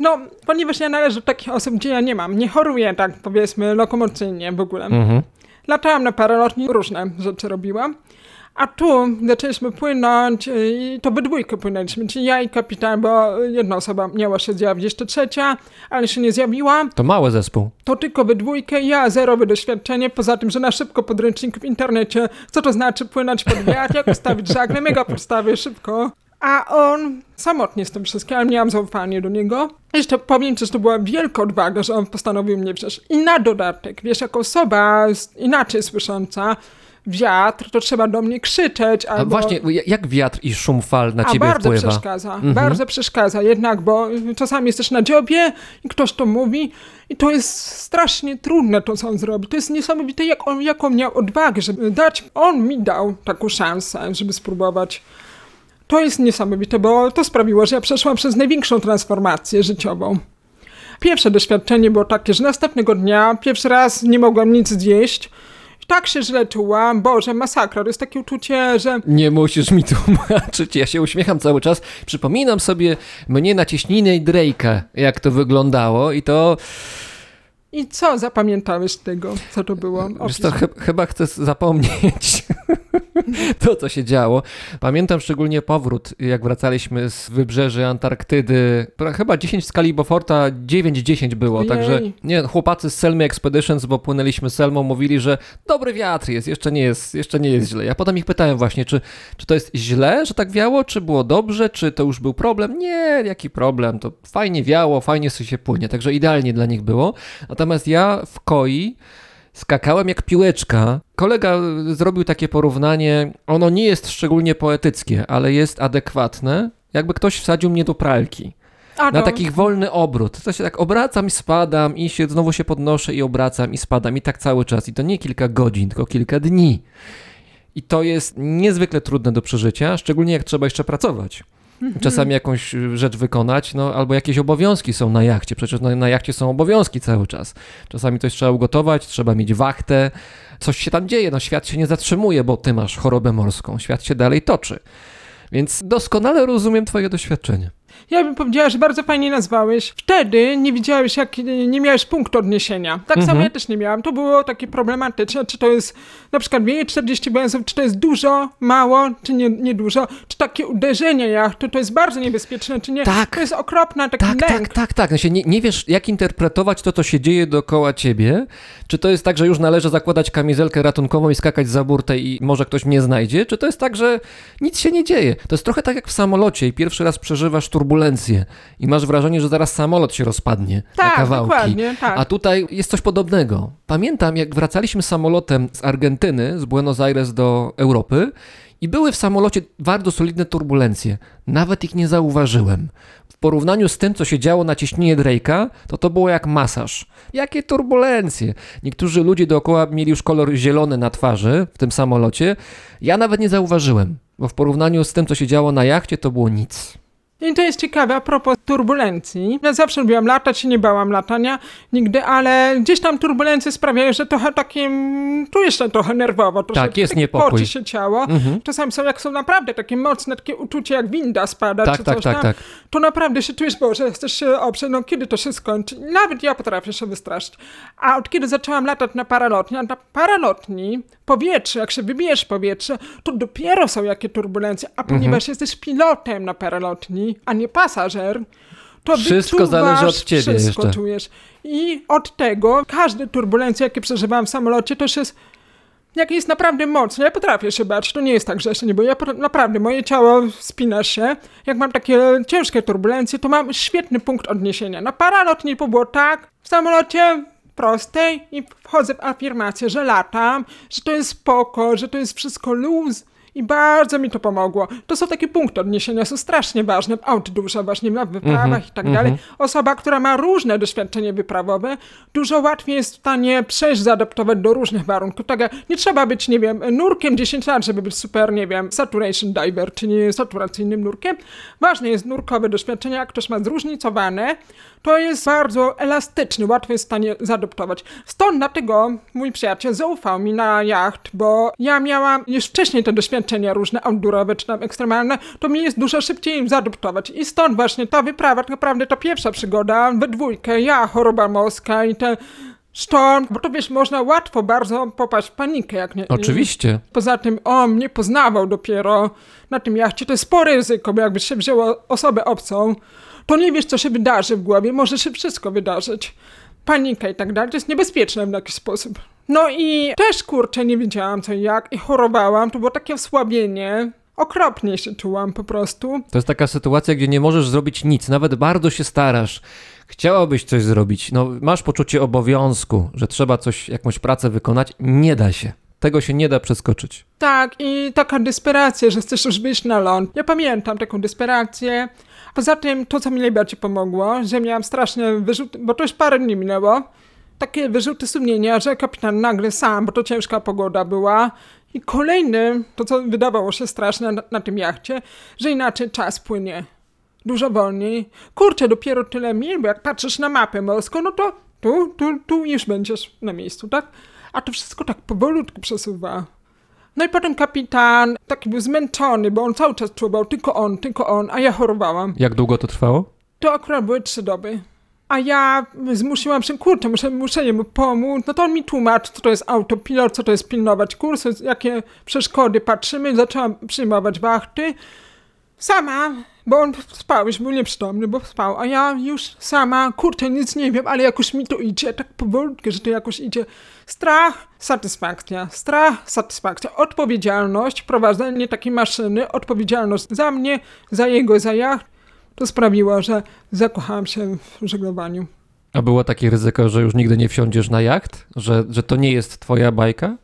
No, ponieważ ja należę do takich osób, gdzie ja nie mam, nie choruję tak powiedzmy lokomocyjnie w ogóle. Mhm. Latałam na paralotni, różne rzeczy robiłam. A tu zaczęliśmy płynąć y, i to we dwójkę płynęliśmy, czyli ja i kapitan, bo jedna osoba miała się zjawić, jeszcze trzecia, ale się nie zjawiła. To mały zespół. To tylko we dwójkę, ja zerowe doświadczenie, poza tym, że na szybko podręcznik w internecie, co to znaczy płynąć pod wiatr, jak ustawić żagle, mega podstawy, szybko. A on samotnie z tym wszystkim, ale miałam zaufanie do niego. Jeszcze powiem ci, że to była wielka odwaga, że on postanowił mnie wziąć. I na dodatek, wiesz, jako osoba inaczej słysząca, wiatr, to trzeba do mnie krzyczeć, A albo... właśnie, jak wiatr i szum fal na A ciebie bardzo wpływa? przeszkadza, bardzo przeszkadza jednak, bo czasami jesteś na dziobie i ktoś to mówi i to jest strasznie trudne to, co on zrobi. To jest niesamowite, jak on, jaką miał odwagę, żeby dać, on mi dał taką szansę, żeby spróbować. To jest niesamowite, bo to sprawiło, że ja przeszłam przez największą transformację życiową. Pierwsze doświadczenie było takie, że następnego dnia pierwszy raz nie mogłam nic zjeść. I tak się źle czułam, Boże, masakra. To jest takie uczucie, że Nie musisz mi tłumaczyć, ja się uśmiecham cały czas. Przypominam sobie mnie na cieśninę i Drake'a, jak to wyglądało i to, I co zapamiętałeś z tego, co to było? wiesz to ch- chyba chcę zapomnieć to, co się działo. Pamiętam szczególnie powrót, jak wracaliśmy z wybrzeży Antarktydy, chyba 10 w skali Beauforta, 9-10 było, także nie, chłopacy z Selmy Expeditions, bo płynęliśmy Selmą, mówili, że dobry wiatr jest, jeszcze nie jest, jeszcze nie jest źle. Ja potem ich pytałem właśnie, czy, czy to jest źle, że tak wiało, czy było dobrze, czy to już był problem? Nie, jaki problem, to fajnie wiało, fajnie sobie się płynie, także idealnie dla nich było. Natomiast ja w koi skakałem jak piłeczka. Kolega y, zrobił takie porównanie, ono nie jest szczególnie poetyckie, ale jest adekwatne, jakby ktoś wsadził mnie do pralki. A, Na no. takich wolny obrót. To się tak obracam i spadam i się znowu się podnoszę i obracam i spadam i tak cały czas. I to nie kilka godzin, tylko kilka dni. I to jest niezwykle trudne do przeżycia, szczególnie jak trzeba jeszcze pracować. Czasami jakąś y, rzecz wykonać, no albo jakieś obowiązki są na jachcie. Przecież na, na jachcie są obowiązki cały czas. Czasami coś trzeba ugotować, trzeba mieć wachtę. Coś się tam dzieje, no świat się nie zatrzymuje, bo ty masz chorobę morską. Świat się dalej toczy. Więc doskonale rozumiem twoje doświadczenie. Ja bym powiedziała, że bardzo fajnie nazwałeś. Wtedy nie widziałeś, jak nie miałeś punktu odniesienia. Tak samo ja też nie miałam. To było takie problematyczne, czy to jest na przykład mniej 40 węzłów, czy to jest dużo, mało, czy nie, nie dużo, czy takie uderzenie jachtu, to jest bardzo niebezpieczne, czy nie. Tak. To jest okropne, taki Tak, lęk. tak, tak, tak. Znaczy, nie, nie wiesz, jak interpretować to, co się dzieje dookoła ciebie. Czy to jest tak, że już należy zakładać kamizelkę ratunkową i skakać za burtę i może ktoś mnie znajdzie? Czy to jest tak, że nic się nie dzieje? To jest trochę tak jak w samolocie i pierwszy raz przeżywasz turbulencję i masz wrażenie, że zaraz samolot się rozpadnie na Tak, kawałki. dokładnie, tak. A tutaj jest coś podobnego. Pamiętam, jak wracaliśmy samolotem z Argentyny, z Buenos Aires do Europy i były w samolocie bardzo solidne turbulencje. Nawet ich nie zauważyłem. W porównaniu z tym, co się działo na cieśninie Drake'a, to to było jak masaż. Jakie turbulencje! Niektórzy ludzie dookoła mieli już kolor zielony na twarzy w tym samolocie. Ja nawet nie zauważyłem, bo w porównaniu z tym, co się działo na jachcie, to było nic. I to jest ciekawe, a propos turbulencji. Ja zawsze lubiłam latać i nie bałam latania nigdy, ale gdzieś tam turbulencje sprawiają, że trochę takim, czuję się trochę nerwowo. troszeczkę Tak, jest tak niepokój. Poczy się ciało. Czasami są, jak są naprawdę takie mocne, takie uczucie, jak winda spada, Tak, czy tak, coś tak, tam, tak. to naprawdę się czujesz, Boże, chcesz się oprzeć, no kiedy to się skończy? Nawet ja potrafię się wystraszyć. A od kiedy zaczęłam latać na paralotni, a na paralotni powietrze, jak się wybijesz powietrze, to dopiero są jakie turbulencje, a ponieważ jesteś pilotem na paralotni, a nie pasażer, to Wszystko zależy od ciebie wszystko jeszcze. czujesz. I od tego każde turbulencje, jakie przeżywałam w samolocie, też jest jak jest naprawdę mocno, ja potrafię się bać, to nie jest tak, że się nie boję, ja naprawdę, moje ciało spina się, jak mam takie ciężkie turbulencje, to mam świetny punkt odniesienia. Na paralotniku było tak, w samolocie prostej i wchodzę w afirmację, że latam, że to jest spoko, że to jest wszystko luz i bardzo mi to pomogło. To są takie punkty odniesienia, są strasznie ważne w outdoorze, właśnie na wyprawach Mhm, i tak dalej. Osoba, która ma różne doświadczenie wyprawowe, dużo łatwiej jest w stanie przejść, zaadaptować do różnych warunków. Tak, nie trzeba być, nie wiem, nurkiem 10 lat, żeby być super, nie wiem, saturation diver, czyli saturacyjnym nurkiem. Ważne jest nurkowe doświadczenie, jak ktoś ma zróżnicowane, to jest bardzo elastyczny, łatwo jest w stanie zaadoptować. Stąd dlatego mój przyjaciel zaufał mi na jacht, bo ja miałam już wcześniej te doświadczenia różne, outdoorowe czy tam ekstremalne, to mi jest dużo szybciej im zaadoptować. I stąd właśnie ta wyprawa, tak naprawdę ta pierwsza przygoda we dwójkę, ja, choroba morska i ten sztorm, bo to wiesz, można łatwo bardzo popaść w panikę, jak nie... Oczywiście. Poza tym on mnie poznawał dopiero na tym jachcie. To jest spore ryzyko, bo jakby się wzięło osobę obcą, to nie wiesz, co się wydarzy w głowie. Może się wszystko wydarzyć. Panika i tak dalej. To jest niebezpieczne w jakiś sposób. No i też, kurczę, nie wiedziałam co i jak i chorowałam. To było takie osłabienie. Okropnie się czułam po prostu. To jest taka sytuacja, gdzie nie możesz zrobić nic, nawet bardzo się starasz. Chciałabyś coś zrobić, no masz poczucie obowiązku, że trzeba coś, jakąś pracę wykonać, nie da się. Tego się nie da przeskoczyć. Tak, i taka desperacja, że chcesz już wyjść na ląd. Ja pamiętam taką desperację. Poza tym, to co mi najbardziej pomogło, że miałam straszne wyrzuty, bo to już parę dni minęło, takie wyrzuty sumienia, że kapitan nagle sam, bo to ciężka pogoda była. I kolejny, to co wydawało się straszne na, na tym jachcie, że inaczej czas płynie. Dużo wolniej. Kurczę, dopiero tyle mil, bo jak patrzysz na mapę morską, no to tu, tu, tu już będziesz na miejscu, tak? A to wszystko tak powolutku przesuwa. No i potem kapitan taki był zmęczony, bo on cały czas czuwał, tylko on, tylko on, a ja chorowałam. Jak długo to trwało? To akurat były trzy doby. A ja zmusiłam się, kurczę, muszę, muszę jemu pomóc. No to on mi tłumaczy, co to jest autopilot, co to jest pilnować kursu, jakie przeszkody patrzymy. Zaczęłam przyjmować wachty. Sama, bo on spał, już był nieprzytomny, bo spał, a ja już sama, kurczę, nic nie wiem, ale jakoś mi to idzie, tak powolutku, że to jakoś idzie. Strach, satysfakcja, strach, satysfakcja, odpowiedzialność, prowadzenie takiej maszyny, odpowiedzialność za mnie, za jego, za jacht, to sprawiło, że zakochałam się w żeglowaniu. A było takie ryzyko, że już nigdy nie wsiądziesz na jacht? Że, że to nie jest twoja bajka?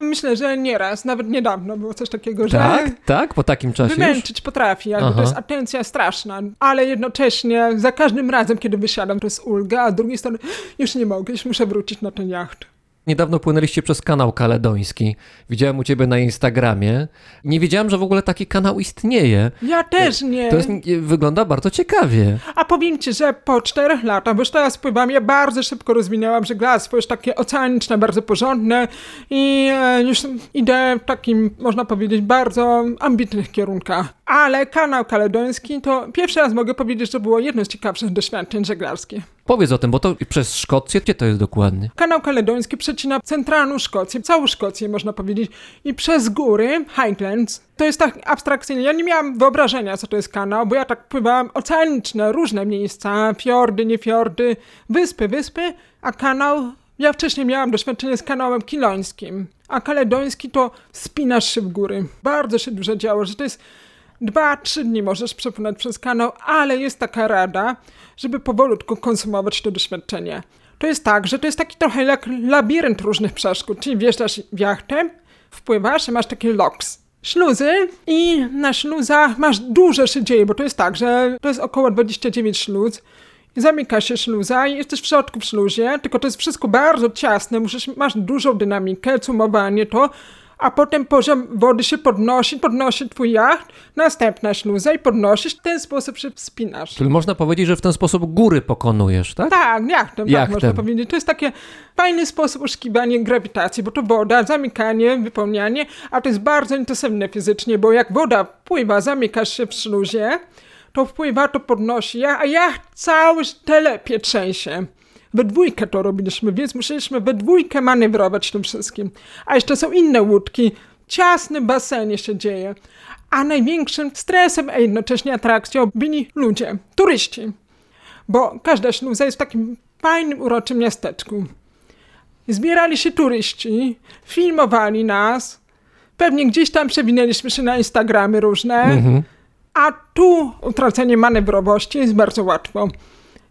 Myślę, że nieraz, nawet niedawno było coś takiego, że Tak? Tak? Po takim czasie już? wymęczyć potrafi, jakby Aha. to jest atencja straszna, ale jednocześnie za każdym razem, kiedy wysiadam, to jest ulga, a z drugiej strony już nie mogę, już muszę wrócić na ten jacht. Niedawno płynęliście przez kanał kaledoński. Widziałem u ciebie na Instagramie. Nie wiedziałem, że w ogóle taki kanał istnieje. Ja też nie. To jest, wygląda bardzo ciekawie. A powiem ci, że po czterech latach, bo już teraz pływam, ja bardzo szybko rozwinęłam żeglarstwo, już takie oceaniczne, bardzo porządne i e, już idę w takim, można powiedzieć, bardzo ambitnych kierunkach. Ale kanał kaledoński to pierwszy raz mogę powiedzieć, że było jedno z ciekawszych doświadczeń żeglarskich. Powiedz o tym, bo to przez Szkocję, gdzie to jest dokładnie? Kanał kaledoński przecina centralną Szkocję, całą Szkocję można powiedzieć, i przez góry, Highlands, to jest tak abstrakcyjnie. Ja nie miałam wyobrażenia, co to jest kanał, bo ja tak pływałam oceaniczne, różne miejsca, fiordy, nie fiordy, wyspy, wyspy, a kanał, ja wcześniej miałam doświadczenie z kanałem kilońskim, a kaledoński to wspinasz się w góry. Bardzo się dużo działo, że to jest Dwa, trzy dni możesz przepłynąć przez kanał, ale jest taka rada, żeby powolutku konsumować to doświadczenie. To jest tak, że to jest taki trochę jak labirynt różnych przeszkód, czyli wjeżdżasz w jachtę, wpływasz i masz takie locks. Śluzy i na śluzach masz dużo się dzieje, bo to jest tak, że to jest około 29 śluz. I zamyka się śluza i jesteś w środku w śluzie, tylko to jest wszystko bardzo ciasne, musisz, masz dużą dynamikę, cumowanie to, a potem poziom wody się podnosi, podnosi twój jacht, następna śluza i podnosisz, w ten sposób się wspinasz. Czyli można powiedzieć, że w ten sposób góry pokonujesz, tak? Tak, jachtem, tak Jachtem. można powiedzieć. To jest takie fajny sposób oszukiwania grawitacji, bo to woda, zamykanie, wypełnianie, a to jest bardzo intensywne fizycznie, bo jak woda pływa, zamykasz się w śluzie, to wpływa, to podnosi, a jacht cały telepie trzęsie. We dwójkę to robiliśmy, więc musieliśmy we dwójkę manewrować tym wszystkim. A jeszcze są inne łódki, w ciasnym basenie się dzieje. A największym stresem, a jednocześnie atrakcją byli ludzie, turyści. bo każda śluza jest w takim fajnym, uroczym miasteczku. Zbierali się turyści, filmowali nas, pewnie gdzieś tam przewinęliśmy się na Instagramy różne, Mhm. a tu utracenie manewrowości jest bardzo łatwo.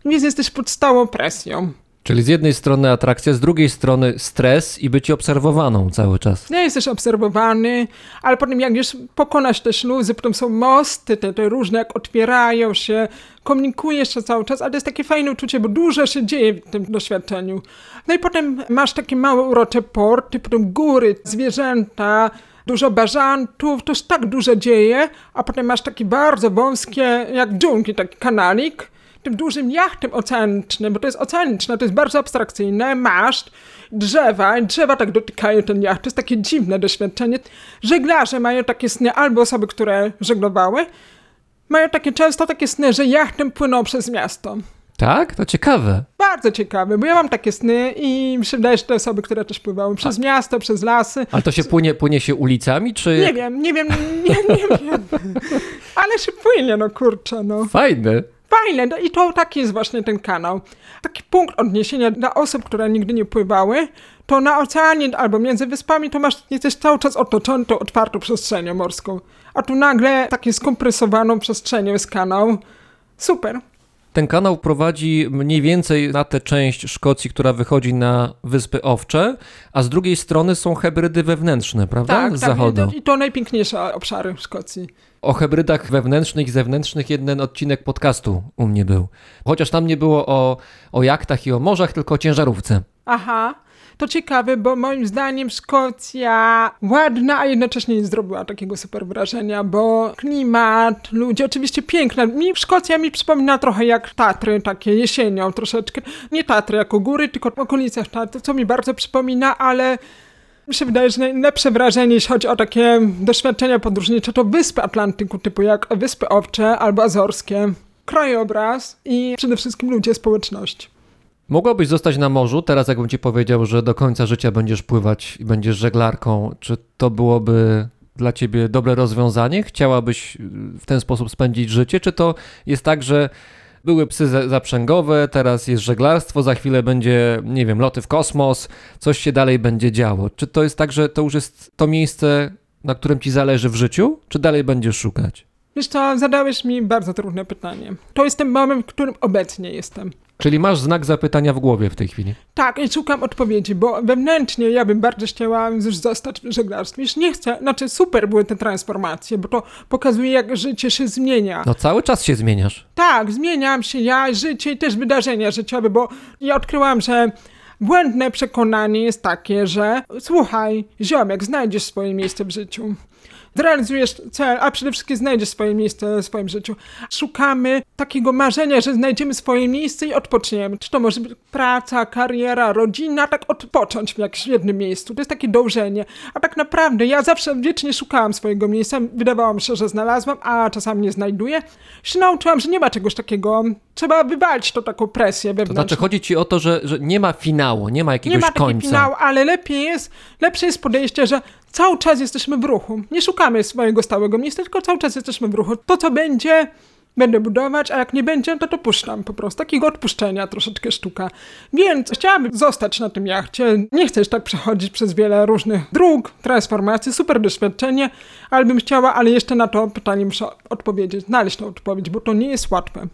Więc jesteś pod stałą presją. Czyli z jednej strony atrakcja, z drugiej strony stres i być obserwowaną cały czas. Nie jesteś obserwowany, ale potem jak już pokonasz te śluzy, potem są mosty, te, te różne, jak otwierają się, komunikujesz się cały czas, ale to jest takie fajne uczucie, bo dużo się dzieje w tym doświadczeniu. No i potem masz takie małe, urocze porty, potem góry, zwierzęta, dużo bażantów, to już tak dużo dzieje, a potem masz takie bardzo wąskie, jak dżungli, taki kanalik, tym dużym jachtem oceanicznym, bo to jest oceaniczne, to jest bardzo abstrakcyjne, masz drzewa, i drzewa tak dotykają ten jacht, to jest takie dziwne doświadczenie. Żeglarze mają takie sny, albo osoby, które żeglowały, mają takie często takie sny, że jachtem płyną przez miasto. Tak? To ciekawe. Bardzo ciekawe, bo ja mam takie sny i mi się wydaje, że te osoby, które też pływały przez miasto, przez lasy. Ale to się płynie, płynie się ulicami, czy... Nie wiem, nie wiem, nie, nie wiem. Ale się płynie, no kurczę, no. Fajne. Fajne, no i to taki jest właśnie ten kanał. Taki punkt odniesienia dla osób, które nigdy nie pływały, to na oceanie albo między wyspami to masz, jesteś cały czas otoczony tą otwartą przestrzenią morską. A tu nagle takie skompresowaną przestrzenią jest kanał. Super. Ten kanał prowadzi mniej więcej na tę część Szkocji, która wychodzi na Wyspy Owcze, a z drugiej strony są hybrydy wewnętrzne, prawda? Tak, z tak. zachodu. I to, I to najpiękniejsze obszary w Szkocji. O hybrydach wewnętrznych i zewnętrznych jeden odcinek podcastu u mnie był. Chociaż tam nie było o, o jachtach i o morzach, tylko o ciężarówce. Aha. To ciekawe, bo moim zdaniem Szkocja ładna, a jednocześnie nie zrobiła takiego super wrażenia, bo klimat, ludzie, oczywiście piękne. Mi Szkocja mi przypomina trochę jak Tatry, takie jesienią troszeczkę. Nie Tatry jako góry, tylko w okolicach Tatry, co mi bardzo przypomina, ale mi się wydaje, że najlepsze wrażenie, jeśli chodzi o takie doświadczenia podróżnicze, to wyspy Atlantyku, typu jak Wyspy Owcze albo Azorskie. Krajobraz i przede wszystkim ludzie, społeczność. Mogłabyś zostać na morzu, teraz jakbym ci powiedział, że do końca życia będziesz pływać i będziesz żeglarką. Czy to byłoby dla ciebie dobre rozwiązanie? Chciałabyś y, w ten sposób spędzić życie? Czy to jest tak, że były psy za- zaprzęgowe, teraz jest żeglarstwo, za chwilę będzie, nie wiem, loty w kosmos, coś się dalej będzie działo? Czy to jest tak, że to już jest to miejsce, na którym ci zależy w życiu, czy dalej będziesz szukać? Wiesz co, zadałeś mi bardzo trudne pytanie. To jest ten moment, w którym obecnie jestem. Czyli masz znak zapytania w głowie w tej chwili. Tak, i szukam odpowiedzi, bo wewnętrznie ja bym bardzo chciała już zostać w żeglarstwie. Już nie chcę, znaczy super były te transformacje, bo to pokazuje, jak życie się zmienia. No cały czas się zmieniasz. Tak, zmieniam się ja, życie i też wydarzenia życiowe, bo ja odkryłam, że błędne przekonanie jest takie, że słuchaj, ziomek, znajdziesz swoje miejsce w życiu. Zrealizujesz cel, a przede wszystkim znajdziesz swoje miejsce w swoim życiu. Szukamy takiego marzenia, że znajdziemy swoje miejsce i odpoczniemy. Czy to może być praca, kariera, rodzina, tak odpocząć w jakimś jednym miejscu. To jest takie dążenie. A tak naprawdę ja zawsze wiecznie szukałam swojego miejsca. Wydawało mi się, że znalazłam, a czasami nie znajduję. Się nauczyłam, że nie ma czegoś takiego. Trzeba wywalić to taką presję To wewnętrzną. znaczy chodzi ci o to, że, że nie ma finału, nie ma jakiegoś Nie ma końca. finału, ale lepiej jest, lepsze jest podejście, że cały czas jesteśmy w ruchu. Nie szukamy swojego stałego miejsca, tylko cały czas jesteśmy w ruchu. To, co będzie, będę budować, a jak nie będzie, to to puszczam po prostu. Takiego odpuszczenia troszeczkę sztuka. Więc chciałabym zostać na tym jachcie. Nie chcę już tak przechodzić przez wiele różnych dróg, transformacji, super doświadczenie, ale bym chciała, ale jeszcze na to pytanie muszę odpowiedzieć, znaleźć tę odpowiedź, bo to nie jest łatwe.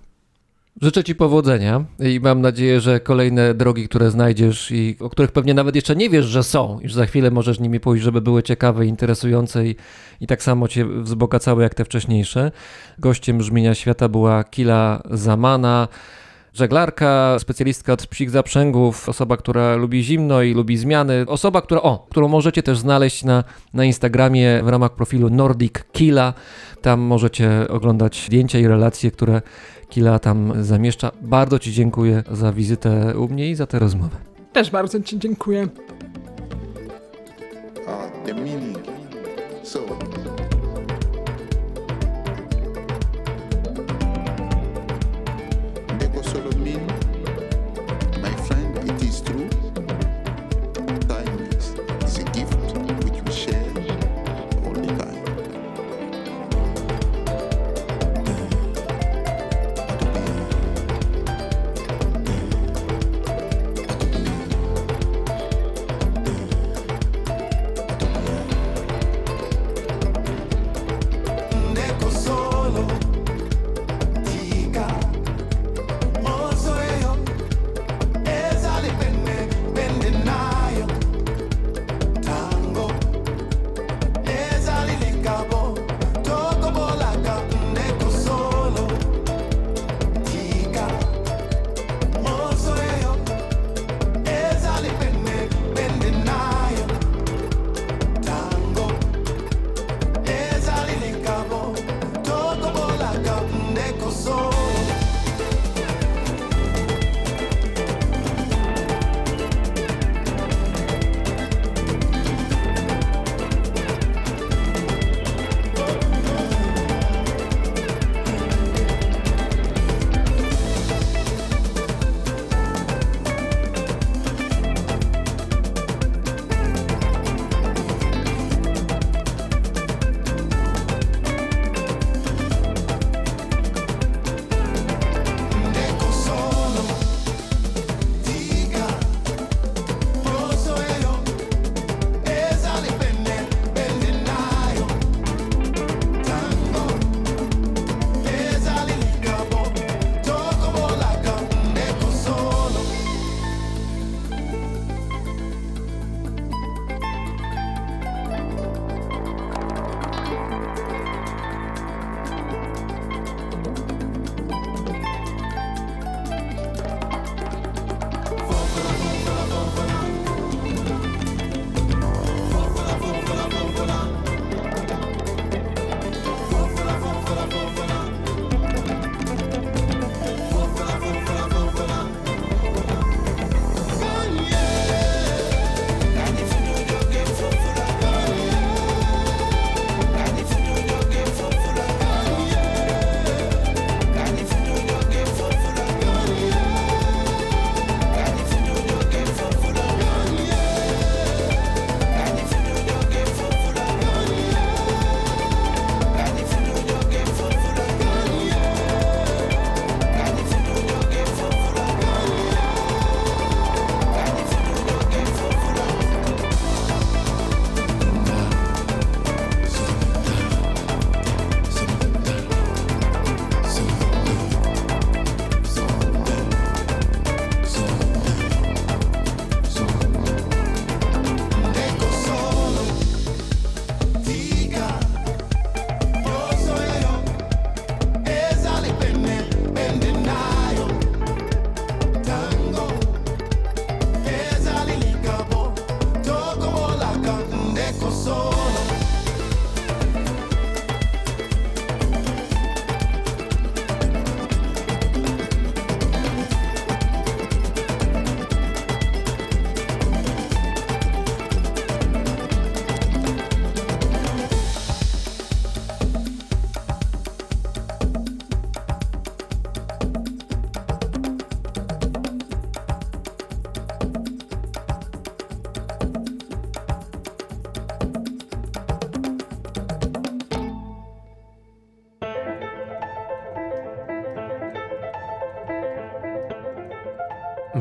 Życzę ci powodzenia i mam nadzieję, że kolejne drogi, które znajdziesz i o których pewnie nawet jeszcze nie wiesz, że są, już za chwilę możesz nimi pójść, żeby były ciekawe, interesujące i, i tak samo cię wzbogacały jak te wcześniejsze. Gościem Brzmienia Świata była Kila Zamana, żeglarka, specjalistka od psich zaprzęgów, osoba, która lubi zimno i lubi zmiany, osoba, która, o, którą możecie też znaleźć na, na Instagramie w ramach profilu Nordic Kila. Tam możecie oglądać zdjęcia i relacje, które Kila tam zamieszcza. Bardzo Ci dziękuję za wizytę u mnie i za tę rozmowę. Też bardzo Ci dziękuję. uh, the meaning. So,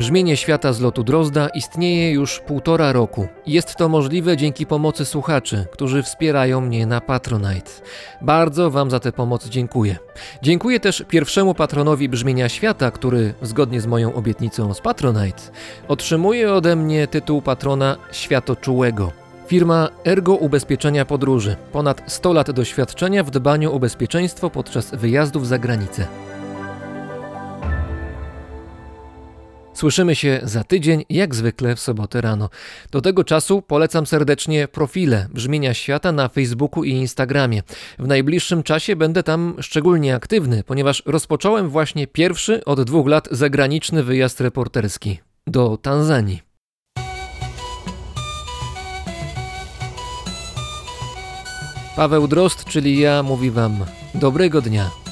Brzmienie świata z lotu Drozda istnieje już półtora roku. Jest to możliwe dzięki pomocy słuchaczy, którzy wspierają mnie na Patronite. Bardzo Wam za tę pomoc dziękuję. Dziękuję też pierwszemu patronowi Brzmienia Świata, który, zgodnie z moją obietnicą z Patronite, otrzymuje ode mnie tytuł patrona Światoczułego. Firma Ergo Ubezpieczenia Podróży. Ponad 100 lat doświadczenia w dbaniu o bezpieczeństwo podczas wyjazdów za granicę. Słyszymy się za tydzień, jak zwykle w sobotę rano. Do tego czasu polecam serdecznie profile Brzmienia Świata na Facebooku i Instagramie. W najbliższym czasie będę tam szczególnie aktywny, ponieważ rozpocząłem właśnie pierwszy od dwóch lat zagraniczny wyjazd reporterski do Tanzanii. Paweł Drost, czyli ja, mówi Wam dobrego dnia.